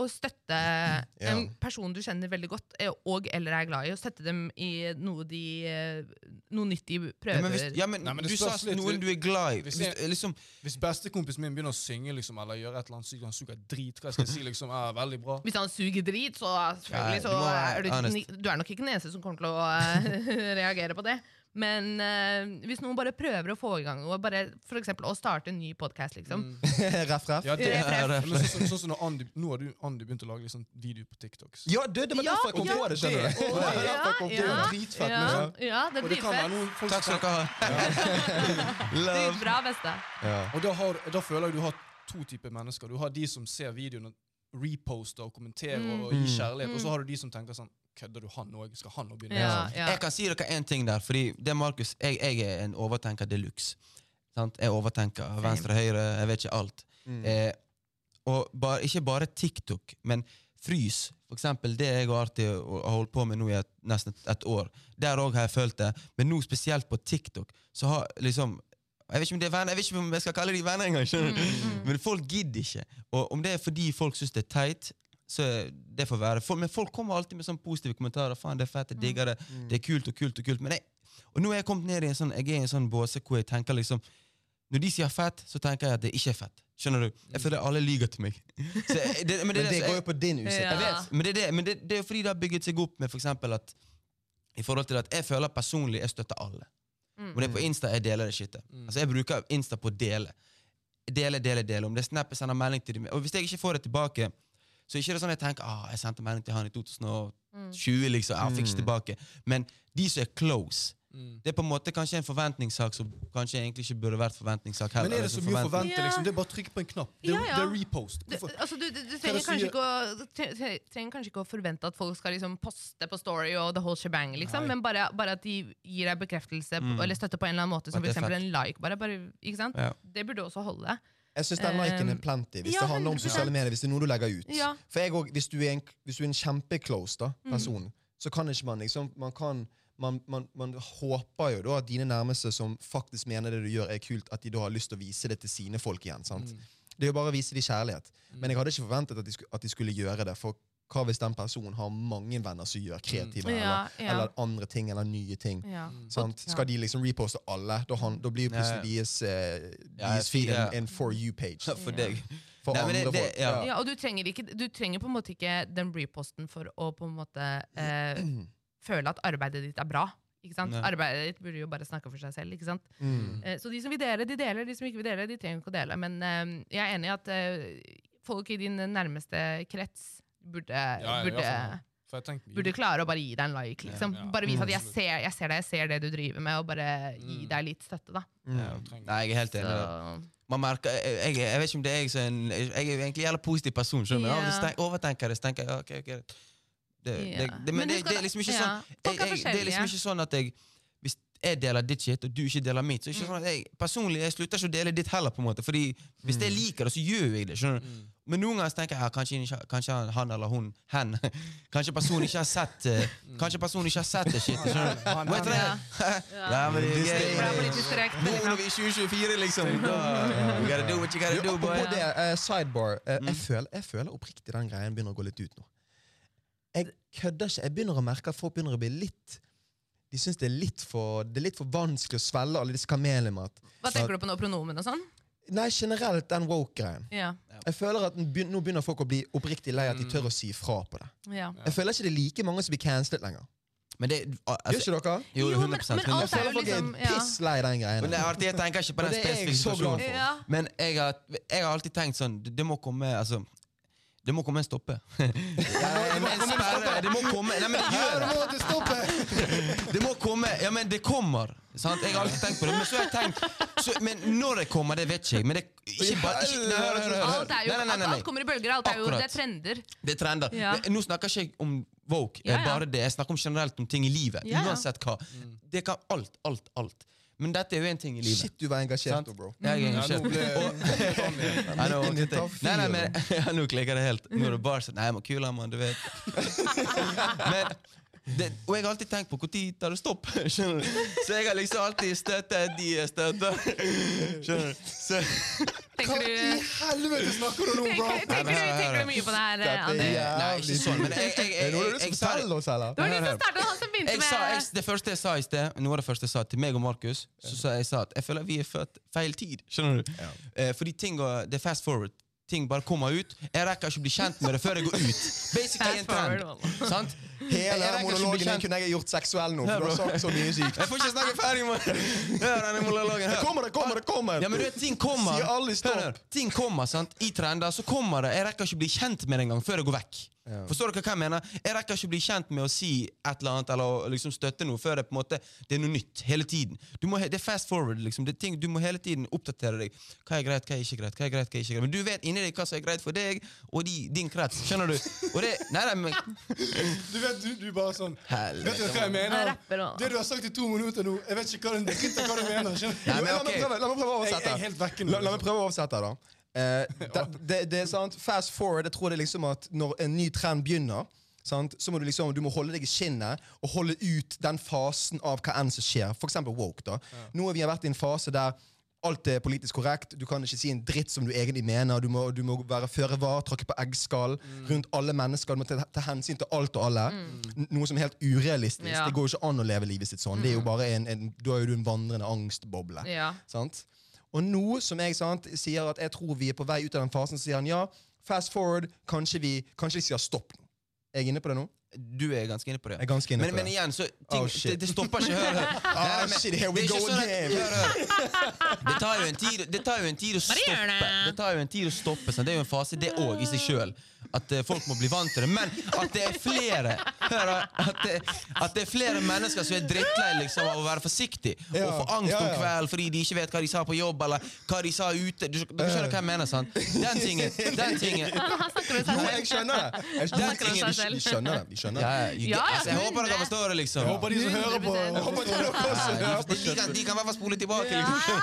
å støtte en person du kjenner veldig godt, eh, og eller er glad i, og støtte dem i noe, de, eh, noe nytt de Ja, prøver. men, hvis, ja, men, Nei, men du sa litt- noen du er glad i. Hvis Hvis, liksom, Hvis bestekompisen min begynner å synge liksom, eller gjøre et eller annet sykt, han suger drit, hva skal jeg si? liksom, er Veldig bra. Hvis han suger drit, så Ja, så du må er du, du er nok ikke den eneste som kommer til å eh, reagere på det. Men eh, hvis noen bare prøver å få i gang noe, bare for eksempel å starte en ny podkast, liksom. Mm. ref, ref. Ja, det, Ref, ref. men sånn, som når Andy, Nå har du Andy begynt å lage liksom, video på TikToks. Ja, du, det var Ja, derfor jeg kom ja, på det, skjønner du. det- Det var derfor jeg kom på Det er ja. det. dritfett. ja, liksom. ja, det er Og det kan være dritfett. noen folk takk skal dere ha. Love. Dritbra, beste. Ja. Og da, har, da føler jeg du har to typer mennesker. Du har de som ser videoene, reposter og kommenterer Mm. og gir Mm. kjærlighet, og Mm. så har du de som tenker sånn Kødder du han òg? Skal han òg begynne? Ja, sånn? ja. Jeg kan si dere én ting der, fordi det Markus jeg, jeg er en overtenker de luxe. Sant? Jeg overtenker venstre, høyre, jeg vet ikke alt. Mm. Eh, og bare, ikke bare TikTok, men frys. For eksempel det jeg og Arti har holdt på med nå i et, nesten et, et år. Der òg har jeg følt det. Men nå spesielt på TikTok, så har liksom jeg vet, ikke om det er venner, jeg vet ikke om jeg skal kalle de venner engang. Mm, mm. Men folk gidder ikke. Og om det er fordi folk syns det er teit, så det får være. For, men folk kommer alltid med sånne positive kommentarer. Faen, det er fett, jeg digger det. Mm. Det er kult og kult og kult. Men jeg, og nå er jeg kommet ned i en sånn Jeg er i en sånn båse hvor jeg tenker liksom Når de sier fett, så tenker jeg at det ikke er fett. Skjønner du? Jeg føler alle lyver til meg. Så det, men det, men det går jo på din usikkerhet. Ja. men det er det, men det, det er jo fordi det har bygget seg opp med for eksempel at i forhold til at jeg føler personlig jeg støtter alle. Mm. Om det er på Insta, jeg deler det shitet. Mm. Altså Jeg bruker Insta på å dele. Dele, dele, dele. Om det er Snap, jeg sender melding til dem. Og hvis jeg ikke får det tilbake, så er ikke det sånn jeg tenker ah, jeg sendte melding til han i 2020, Mm. liksom. Jeg fikk ikke tilbake. Men de som er close Mm. Det er på en måte kanskje en forventningssak som kanskje egentlig ikke burde vært forventningssak heller. Men er det så mye å forvente? Liksom? Det er bare å trykke på en knapp. Det, er- Ja, ja. det er repost. Du, altså, du, du, du trenger, kanskje ikke å, tre- tre- trenger kanskje ikke å forvente at folk skal liksom poste på Story og the whole shebang, liksom, men bare, bare at de gir deg bekreftelse på, Mm. eller støtte på en eller annen måte, som f.eks. er en like. Bare, bare, ikke sant? Ja. Det burde også holde. Jeg syns den liken er Um, plenty hvis ja, det handler om sosiale medier. Hvis det er noe du legger ut. Ja. For jeg, også, hvis, du er en, hvis du er en kjempeclose da, Mm. person, så kan ikke man liksom Man kan man, man, man håper jo da at dine nærmeste som faktisk mener det du gjør, er kult, at de da har lyst til å vise det til sine folk igjen. sant? Mm. Det er jo bare å vise dem kjærlighet. Men jeg hadde ikke forventet at de, skulle, at de skulle gjøre det. For hva hvis den personen har mange venner som gjør kreative Mm. Ja, eller, ja. eller andre ting eller nye ting? Ja. Sant? Skal de liksom reposte alle? Da, han, da blir jo plutselig Ja, deres, eh, Ja, deres feed ja. en, en For you-page. For deg. For Nei, andre det- det- folk. ja. Ja, og du trenger, ikke, du trenger på en måte ikke den reposten for å på en måte eh, føle at arbeidet ditt er bra. Ikke sant? Arbeidet ditt burde jo bare snakke for seg selv. ikke sant? Mm. Eh, så de som vil dele, de deler. De som ikke vil dele, de trenger ikke å dele. Men eh, jeg er enig i at eh, folk i din nærmeste krets burde, ja, burde, jeg tenkte burde klare å bare gi deg en like. liksom. Ja, ja. Bare vise at jeg Mm. ser, jeg ser deg, jeg ser det du driver med, og bare gi Mm. deg litt støtte. da. Mm. Ja. Nei, jeg er helt enig. Man merker, jeg, jeg, jeg vet ikke om det er jeg som Jeg er jo egentlig en jævla positiv person, skjønner du? Ja. Ja. Overtenker det, så tenker jeg ja, ok, ok. Det, det, det, men Men det, er liksom ikke ja, sånn jeg, jeg, Det er liksom ikke sånn at jeg jeg deler ditt shit, og du ikke deler mitt. Så ikke sånn at jeg, personlig jeg slutter ikke å dele ditt heller. på en måte Fordi Hvis jeg liker det, så gjør jeg det. skjønner du Men noen ganger tenker jeg ja, kanskje, kanskje han eller hun hen Kanskje personen ikke har sett eh, Kanskje personen ikke har sett det shit. skjønner du Vet du det? Ja, men det er Bor vi i 2024, liksom. Da, you gotta do what you gotta do, boy. det, uh, sidebar. eh, jeg, føler, jeg føler oppriktig den greien begynner å gå litt ut nå. Jeg kødder ikke. Jeg begynner å merke at folk begynner å bli litt De syns det er litt for Det er litt for vanskelig å svelge alle disse kamelene med at Hva tenker du på nå? Pronomen og sånn? Nei, generelt den woke-greien. Ja. Jeg føler at begynner, Nå begynner folk å bli oppriktig lei at de tør å si ifra på det. ja. Jeg føler ikke det er like mange som blir cancelet lenger. Men det, Gjør altså, ikke dere? jo, Jo, men- 100 men Jeg alt er føler folk liksom- er piss lei den greien. Men det er artig, jeg tenker ikke på den jeg spesifikke situasjonen. Ja. Men jeg har, jeg har alltid tenkt sånn Det, det må komme altså, Det må komme en stoppe. Det må komme Nei, men det gjør det. Det må komme Ja, men det kommer. Sant? Jeg har alltid tenkt på det. Men så har jeg tenkt så, Men når det kommer, det vet ikke jeg. Men det ikke bare ikke, nei, hør, hør, hør. Alt, er jo, Nei, nei, nei, alt kommer i bølger. Alt er jo, det er trender. Det er trender. Ja. Nå snakker ikke jeg om woke, Ja, ja. bare det. Jeg snakker om generelt om ting i livet. Uansett hva. Det kan alt, alt, alt. Men dette er jo en ting i livet. Shit, du var engasjert bro. Jeg er engasjert. i topp nei, nei, men, nå klikker det helt. Nå er det bare sånn Nei, jeg må kule mann, du vet. Men det, og jeg har alltid tenkt på når tar det stopp. Skjønner du? Så jeg har liksom alltid støttet de jeg støtter. Skjønner du? Så, Hva du, helvete snakker du om, bro? tenker, tenker, du, tenker du mye på det her, er André? nei, ikke sånn, men jeg, jeg, jeg, det noe du jeg, skal jeg tar fortelle oss, eller? Det var litt som starten, han som begynte med det første jeg sa i sted, noe av det første jeg sa til meg og Markus, så sa jeg sa at jeg føler vi er født feil tid. Skjønner du? Eh, fordi ting det er fast forward. Ting bare kommer ut. Jeg rekker ikke å bli kjent med det før jeg går ut. Basically en trend. Jeg- Hele jeg monologen din kunne jeg gjort seksuell nå, for du har sagt så mye sykt. Jeg får ikke snakke ferdig med Hør denne monologen. Hør. Kommer det, kommer det, kommer! Ja, men du vet, ting kommer. Sier alle stopp. Hør. Ting kommer, sant? I trender så kommer det. Jeg rekker ikke å bli kjent med det engang før det går vekk. Ja. Forstår dere hva jeg mener? Jeg rekker ikke å bli kjent med å si et eller annet eller liksom støtte noe før det på en måte Det er noe nytt hele tiden. Du må, det er fast forward. liksom. Det er ting, du må hele tiden oppdatere deg. Hva er greit, hva er ikke greit. hva er greit, hva er ikke greit. Men du vet inni deg hva som er greit for deg og de, din krets. Skjønner du? Og det, nei, nei, men Du vet, du, du bare sånn Helvete. Vet du hva jeg mener? Det du har sagt i to minutter nå, jeg vet ikke hva du, jeg ikke hva du mener. Nei, men prøve, la meg prøve å Jeg, jeg oversette. er helt vekke nå. La, la meg prøve å oversette, da. Uh, det, det, det er sant, Fast forward, jeg tror det er liksom at når en ny trend begynner, sant, så må du liksom, du må holde deg i skinnet og holde ut den fasen av hva enn som skjer. Eksempel woke. da. Nå har vi vært i en fase der alt er politisk korrekt. Du kan ikke si en dritt som du egentlig mener. Du må, du må være føre var, tråkke på eggskall rundt alle mennesker. Du må ta, ta hensyn til alt og alle. Mm. Noe som er helt urealistisk. Ja. Det går jo ikke an å leve livet sitt sånn. Det er jo bare en, en, Da er jo du en vandrende angstboble. Ja. Sant? Og nå som jeg sant, sier at jeg tror vi er på vei ut av den fasen, så sier han ja, fast forward, kanskje vi, kanskje vi sier stopp nå. Er jeg inne på det nå? Du er ganske inne på det. Jeg er ganske inne Men, på men det. igjen, så ting, Oh, shit. det, det stopper ikke. Hør, hør. Nei, shit, here we go sånn again. Det tar jo en tid, det tar jo en tid å stoppe. det. Det tar jo en tid å stoppe sånn. Det er jo en fase, det òg, i seg sjøl. At eh, folk må bli vant til det. Men at det er flere hør, at, det, at det er flere mennesker som er drittlei liksom, av å være forsiktig Ja, og få angst ja, om ja. kvelden fordi de ikke vet hva de sa på jobb, eller hva de sa ute. Du, du skjønner hva jeg mener? sant? Den tingen. Den tingen. Han snakker om Jo, jeg skjønner det. Jeg, om skjønner det. Ja, altså, jeg håper dere forstår det, liksom. Jeg håper de som hører på 100%. jeg håper de de, de, kan, de kan i hvert fall spole tilbake. Liksom.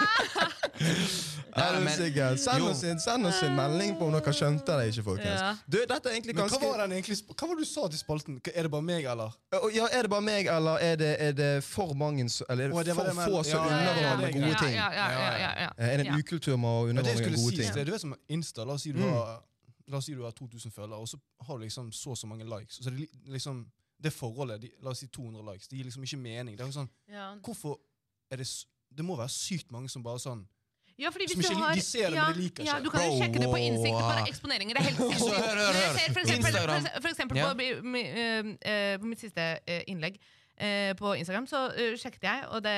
Du men- Send oss, inn, send oss en melding på om dere skjønte det ikke, folkens. Du, dette er egentlig Men hva var, den egentlig, hva var det du sa til spalten? Er det bare meg, eller? Ja, Er det bare meg, eller er det, er det for mange Eller er det for det få som ja, er med gode ting? Ja, ja, ja, ja, ja, Er det en ukultur med å med gode ting? det, du vet som Insta, la oss si du Mm. har La oss si du har 2000 følgere, og så har du liksom så og så mange likes. Så det, er liksom, det forholdet, de, la oss si 200 likes, det gir liksom ikke mening. Det er jo sånn, hvorfor er det Det må være sykt mange som bare sånn Ja, fordi hvis du har, de ser det, men de liker ja, ikke. Du kan jo sjekke det på innsikt, bare eksponeringer. Det er helt sinnssykt. hør, hør, Når jeg hør. ser For eksempel, for, eksempel Ja. på, eh, eh, på mitt siste eh, innlegg eh, på Instagram, så sjekket jeg, og det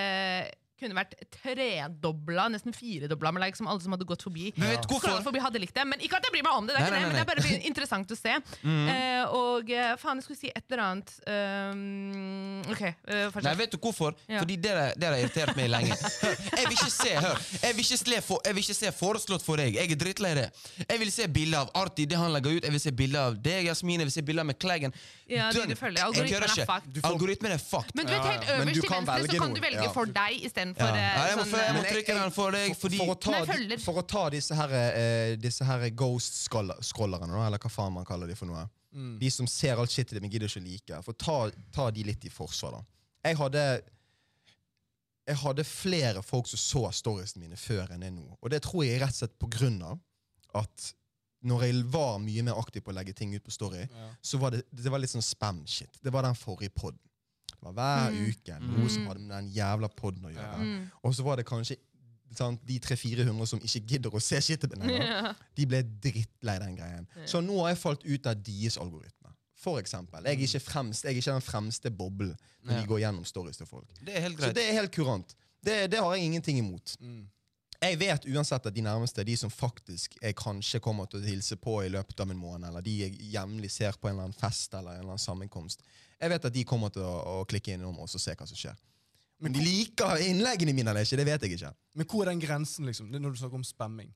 kunne vært tredobla, nesten firedobla med likes som alle som hadde gått forbi. Men vet du forbi hadde likt det, men ikke at jeg bryr meg om det, det er, Nei, ikke nei, det, men det er bare interessant å se. Mm. Uh, og eh, faen, jeg skulle si et eller annet um, ok, eh, Nei, vet du hvorfor? Ja. Fordi det har irritert meg lenge. Jeg vil ikke se hør, jeg vil ikke se, for, jeg vil ikke se foreslått for deg. Jeg er drittlei det. Jeg vil se bilder av Arti, det han legger ut. Jeg vil se bilder av deg, Jasmin. Jeg vil se bilder med Kleggen. Ja, Dønn. du følger. Algoritmen er fucked. Algoritmen er fucked. Men du vet, helt øverst til kan venstre så kan du velge for deg istedenfor For, ja. Ja, jeg må, sånn jeg må eh, trykke den for deg, for, fordi for, å ta, for å ta disse her, eh, disse her ghost-scrollerne, eller hva faen man kaller de for noe. Mm. De som ser alt shitet men gidder ikke like. For ta, ta de litt i forsvar, da. Jeg hadde jeg hadde flere folk som så storiesene mine før enn jeg nå. Og det tror jeg rett og slett på grunn av at når jeg var mye mer aktiv på å legge ting ut på Story, Ja. så var det, det var litt sånn spam-shit. Det var den forrige podden. Det var hver Mm. uke noe som hadde med den jævla podden å gjøre. Ja. Mm. Og så var det kanskje sant, de 300-400 som ikke gidder å se lenger. Ja. De ble drittlei den greien. Så nå har jeg falt ut av deres algoritme. For eksempel. Jeg er ikke, fremst, jeg er ikke den fremste boblen når Ja. de går gjennom stories til folk. Det er helt greit. Så det er helt kurant. Det, det har jeg ingenting imot. Mm. Jeg vet uansett at de nærmeste, de som faktisk jeg kanskje kommer til å hilse på i løpet av en måned, eller de jeg jevnlig ser på en eller annen fest eller en eller annen sammenkomst, jeg vet at de kommer til å, å klikke innom oss og se hva som skjer. Men de liker innleggene mine eller ikke, det vet jeg ikke. Men hvor er den grensen, liksom? Det er når du snakker om spamming.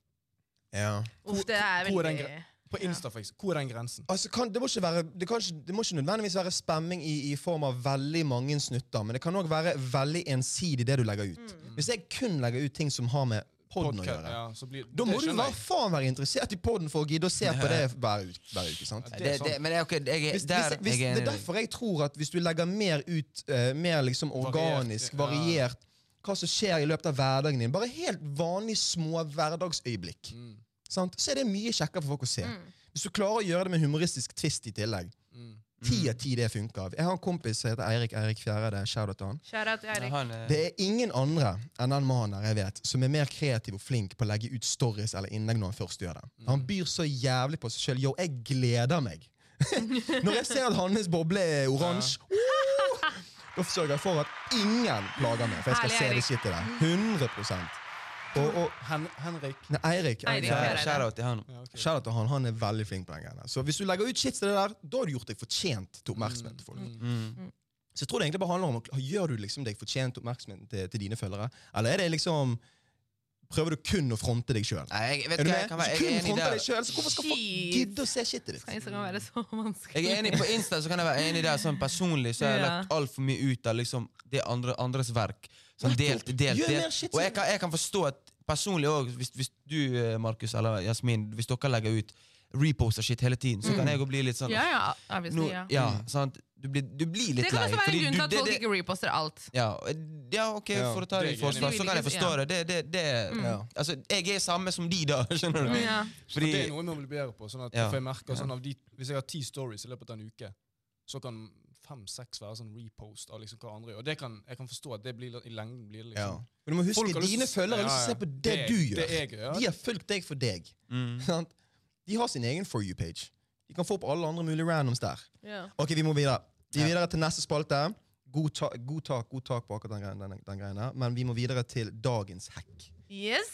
Ja. Uff, det er Hvor er den veldig På Insta, for eksempel. Hvor er den grensen? Altså, kan, det, må ikke være, det, kan ikke, det må ikke nødvendigvis være spamming i, i form av veldig mange snutter, men det kan òg være veldig ensidig det du legger ut. Hvis jeg kun legger ut ting som har med podden å gjøre, ja, så blir, da må du hva faen være interessert i podden for å gidde å se på det hver uke. Hver uke sant? Det, det men det okay, jeg Hvis, der hvis, hvis, jeg det er i derfor jeg tror at hvis du legger mer ut, uh, mer liksom organisk, ja. variert, hva som skjer i løpet av hverdagen din, bare helt vanlige små hverdagsøyeblikk, Mm. sant? så er det mye kjekkere for folk å se. Hvis du klarer å gjøre det med humoristisk twist i tillegg, Mm. Ti av ti det funker. Jeg har en kompis som heter Eirik Eirik Fjærede. Shout-out til han. Shout out til Eirik. er- Det er ingen andre enn den mannen her jeg vet, som er mer kreativ og flink på å legge ut stories eller innlegg når han først gjør det. Han byr så jævlig på seg sjøl. Yo, jeg gleder meg. når jeg ser at hans boble er oransje, uh, da sørger jeg for at ingen plager meg, for jeg skal Herlig, se det skittet der. 100 og, og Hen, Henrik. nei, Eirik. Shout-out til han. Ja, okay. Shout-out til han. Han er veldig flink på den greia. Så hvis du legger ut shit til det der, da har du gjort deg fortjent til oppmerksomhet til folk. Mm. Så jeg tror det egentlig bare handler om Gjør du liksom deg fortjent oppmerksomhet til, til dine følgere, eller er det liksom Prøver du kun å fronte deg sjøl? Jeg Er du med? jeg være jeg kun fronter deg selv, så hvorfor skal folk gidde å se shitet ditt? Vanskelig? Jeg er enig På Insta så kan jeg være enig der. Sånn Personlig så har jeg Ja. lagt altfor mye ut av liksom det andre, andres verk. Sånn delt, delt, delt. Og jeg kan, jeg kan forstå at personlig òg, hvis, hvis du, eh, Markus eller Jasmin, hvis dere legger ut reposter shit hele tiden, så kan jeg òg bli litt sånn Ja, ja, obviously, ja. ja, sant? Du, blir, du blir Det kan også være en grunn til at folk ikke reposter alt. ja, ja, ok, Ja, for å ta det i forsvar, så kan jeg forstå Ja. det. Det, det, det Ja. Altså, jeg er samme som de, da. Skjønner du? Ja. Fordi, det er noe vi må bli bedre på. Sånn at, Ja. jeg merker sånn av de, Hvis jeg har ti stories i løpet av en uke, så kan fem-seks være sånn repost av liksom hva andre gjør. Og det kan, jeg kan forstå at det blir, i lengden blir det Ja. liksom Men du må huske, dine følgere har lyst til å se på det, Det- du det jeg gjør. De har fulgt deg for deg. mm. De har sin egen For you-page. De kan få opp alle andre mulige randoms der. Yeah. Ok, vi må videre. Vi er videre til neste spalte. God, ta god tak god tak på akkurat den, greien- den, den greien her, men vi må videre til dagens hack. Yes.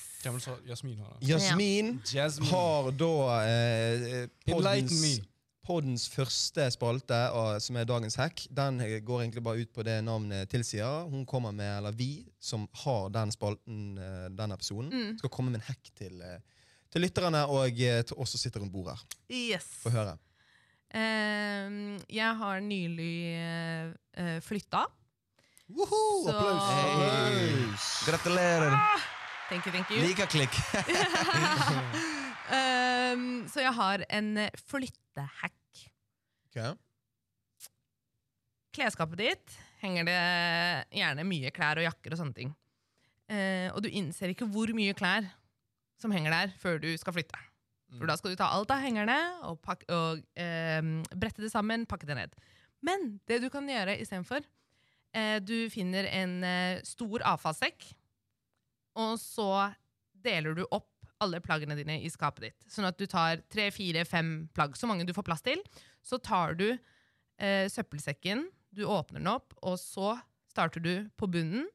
Jasmin har det? Jasmin ja. har da eh, Enlighten poddens, første spalte, som er dagens hack. Den går egentlig bare ut på det navnet tilsier. Hun kommer med, eller vi som har den spalten, eh, den episoden, Mm. skal komme med en hack til, eh, til lytterne og eh, til oss som sitter rundt bordet her. Yes. Få høre. Ehm, jeg har nylig uh, flytta. Woohoo! Så- Applaus! Hey. Gratulerer! Gratulerer. Thank you, thank you. Likeklikk. um, så jeg har en eh, flyttehack. Ok. Klesskapet ditt henger det gjerne mye klær og jakker og sånne ting. Eh, og du innser ikke hvor mye klær som henger der før du skal flytte. For da skal du ta alt av hengerne og, pakke, og eh, brette det sammen, pakke det ned. Men det du kan gjøre istedenfor eh, Du finner en eh, stor avfallssekk, og så deler du opp alle plaggene dine i skapet ditt. Sånn at du tar tre, fire, fem plagg, så mange du får plass til. Så tar du eh, søppelsekken, du åpner den opp, og så starter du på bunnen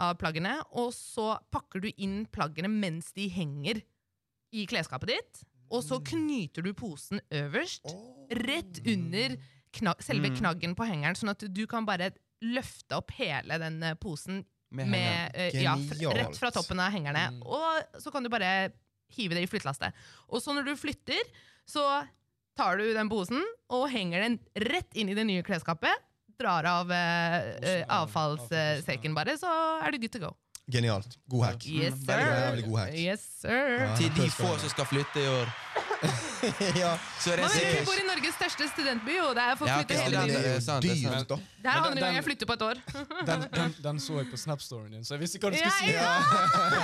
av plaggene, og så pakker du inn plaggene mens de henger i klesskapet ditt, og så knyter du posen øverst, rett under kna selve Mm. knaggen på hengeren, sånn at du kan bare løfte opp hele den eh, posen Med med, uh, ja, rett fra toppen av hengerne. Mm. Og så kan du bare hive det i flyttelastet. Og så når du flytter, så tar du den posen og henger den rett inn i det nye klesskapet. Drar av eh, eh, avfallssekken bare, så er du good to go. Genialt. God hack. Yes, sir. veldig veldig god hack. Yes, sir. Ja. Til de få som skal flytte i år, ja, så Man vi bor i Norges største studentby, og det er folk Ja, flytter ok, hele byen. det tiden. er sant, det er sant. er andre gang jeg flytter på et år. Den, den, den så jeg på Snap-storyen din, så jeg visste ikke hva du skulle si. ja.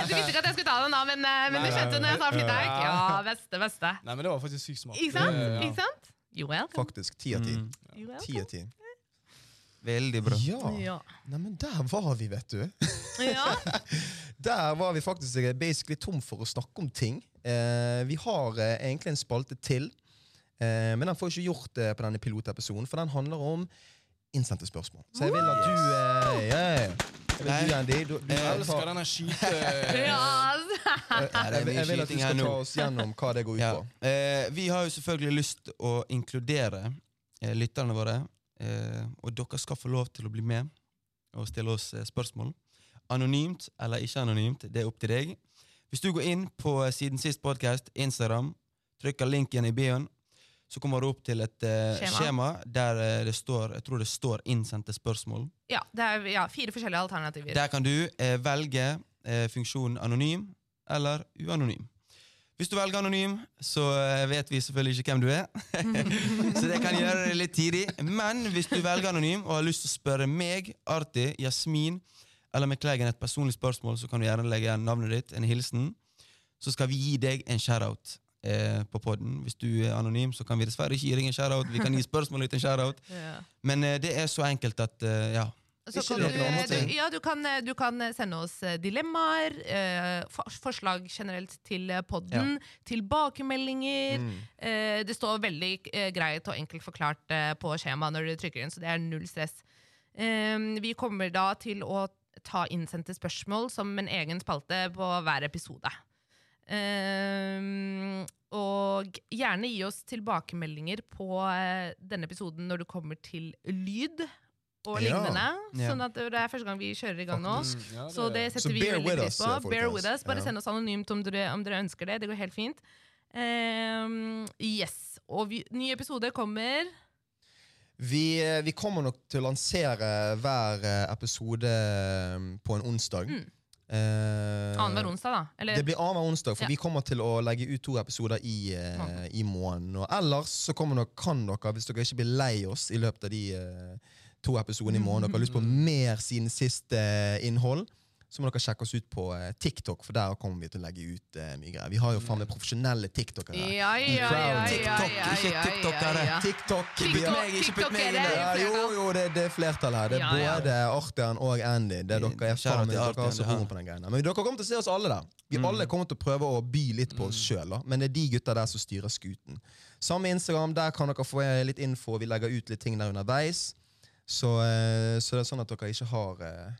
Du visste ikke at jeg skulle ta den da, men, eh, men du skjønte når jeg sa flyttehack. ja. Ja, beste, beste. Nei, men det var faktisk sykt smart. Ikke sant? Ja. Ikke sant? You welcome. Faktisk. Ti av ti. Mm. Ti av ti. Veldig bra. Ja. Ja. Neimen, der var vi, vet du. ja. Der var vi faktisk eh, basically tom for å snakke om ting. Eh, vi har eh, egentlig en spalte til, eh, men den får ikke gjort det på denne pilotepisoden, for den handler om innsendte spørsmål. Så jeg vil at du eh, yeah. Vil du, Andy, du, du, Jeg elsker denne skyte... eh, jeg, jeg vil at du skal ta oss gjennom hva det går ut Ja. på. Eh, vi har jo selvfølgelig lyst å inkludere eh, lytterne våre. Eh, og dere skal få lov til å bli med og stille oss eh, spørsmål. Anonymt eller ikke anonymt, det er opp til deg. Hvis du går inn på eh, Siden sist podcast, Instagram, trykker linken i bioen, så kommer du opp til et eh, Skjema. skjema der eh, det står jeg tror det står 'innsendte spørsmål'. ja, det er ja, fire forskjellige alternativer. Der kan du eh, velge funksjonen anonym eller uanonym. Hvis du velger anonym, så eh, vet vi selvfølgelig ikke hvem du er. så det kan gjøre det litt tidlig. Men hvis du velger anonym og har lyst til å spørre meg, Arti, Jasmin eller McLagan et personlig spørsmål, så kan du gjerne legge igjen navnet ditt, en hilsen. Så skal vi gi deg en shout-out eh, på podden. Hvis du er anonym, så kan vi dessverre ikke gi deg en shout-out. Vi kan gi spørsmålet ditt en shout-out. Ja. Men eh, det er så enkelt at eh, ja. Så kan du, du, ja, du, kan, eh, du kan sende oss eh, dilemmaer, eh, for, forslag generelt til podden, podden, tilbakemeldinger. Mm. Eh, det står veldig eh, greit og enkelt forklart eh, på skjemaet når du trykker inn, så det er null stress. Eh, vi kommer da til å ta innsendte spørsmål som en egen spalte på hver episode. Eh, og gjerne gi oss tilbakemeldinger på uh, denne episoden når det kommer til lyd og lignende. Ja. Sånn at det er første gang vi kjører i gang nå. Mm, ja, Så det Så setter vi veldig pris us, på. Bear with us. Bare Ja. send oss anonymt om dere, om dere ønsker det. Det går helt fint. Um, yes. Og vi, ny episode kommer Vi, eh, vi kommer nok til å lansere hver eh, episode eh, på en onsdag. Mm. Eh, annenhver onsdag, da. Eller Det blir annenhver onsdag, for Ja. vi kommer til å legge ut to episoder i, eh, i måneden. Og ellers så kommer nok, kan dere, hvis dere ikke blir lei oss i løpet av de eh, to episoder i måneden, dere har lyst på mer siden siste eh, innhold, så må dere sjekke oss ut på eh, TikTok, for der kommer vi til å legge ut eh, mye greier. Vi har jo faen meg profesjonelle TikTokere. Ja, ja, ja, TikTok, ikke TikTokere. TikTok, TikTok, jo, jo, det, det er flertall her. Det er både Artian og Andy. Det er dere er faen meg dere har så på den greiene. Men dere kommer til å se oss alle der. Vi Mm. alle kommer til å prøve å by litt på oss sjøl, men det er de gutta der som styrer skuten. Samme Instagram, der kan dere få litt info. Vi legger ut litt ting der underveis. Så, eh, så det er sånn at dere ikke har eh,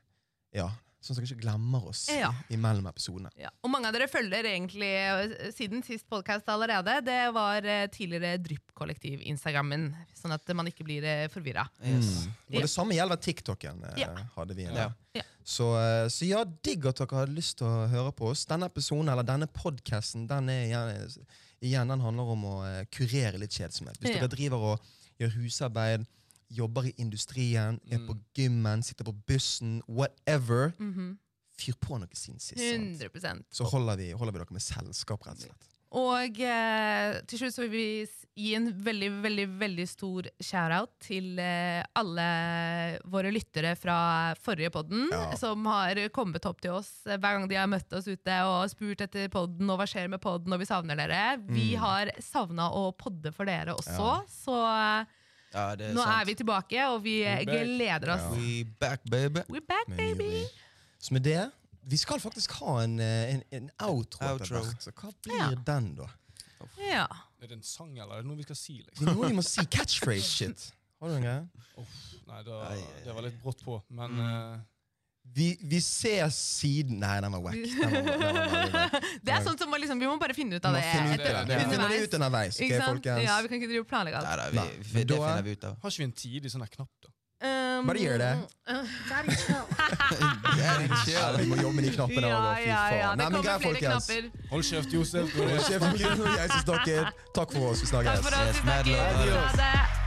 Ja, sånn at dere ikke glemmer oss Ja. imellom episodene. Ja. Og mange av dere følger egentlig eh, siden sist podkast allerede. Det var tidligere Drypp-kollektiv-instagrammen, sånn at man ikke blir forvirra. Yes. Mm. Og det samme gjelder TikToken. Ja. hadde vi en Ja. Ja. Så, så ja, digg at dere hadde lyst til å høre på oss. Denne episoden, eller denne podcasten, den igjen, igjen den handler om å kurere litt kjedsomhet. Hvis Ja. dere driver og gjør husarbeid, jobber i industrien, er Mm. på gymmen, sitter på bussen, whatever, Mhm. fyr på noe siden sist. sant? 100 Så holder vi, holder vi dere med selskap, rett og slett. Og eh, til slutt så vil vi gi en veldig, veldig veldig stor shout-out til eh, alle våre lyttere fra forrige podden, Ja. som har kommet opp til oss eh, hver gang de har møtt oss ute og spurt etter podden og hva skjer med podden, og vi savner dere. Vi Mm. har savna å podde for dere også, Ja. så eh, Ja, det er nå sant. er vi tilbake, og vi eh, We're back. gleder oss. Ja. We back, baby. We're back, baby! Så med det Vi skal faktisk ha en, eh, en, en outro. etter Outro. hvert, Så hva blir Ja. den, da? Ja. Er det en sang, eller er det noe vi skal si? Det liksom? er noe vi må si. Catchphrase-shit. Har du en greie? Nei, da, det var litt brått på, men Mm. eh, Vi, vi ses siden Nei, den var wack. Den var, den var veldig wack. Det er sånn som liksom, Vi må bare finne ut av det. finne ut det, det, det. Vi finner det ut underveis. Okay, folkens? Ja, vi kan ikke drive og planlegge alt. Da, vi, vi, da, det finner vi ut av. har ikke vi en tidlig sånn knapp, da? Um, Bare gjør det. Daddy chill. Ja, vi må jobbe med de knappene. Ja, ja, ja. Det Nei, men kommer flere folkens. knapper. Hold kjeft, Josef. Hold kjeft, jeg som snakker. Takk for oss. Vi Takk for oss. Vi snakkes. Ha det.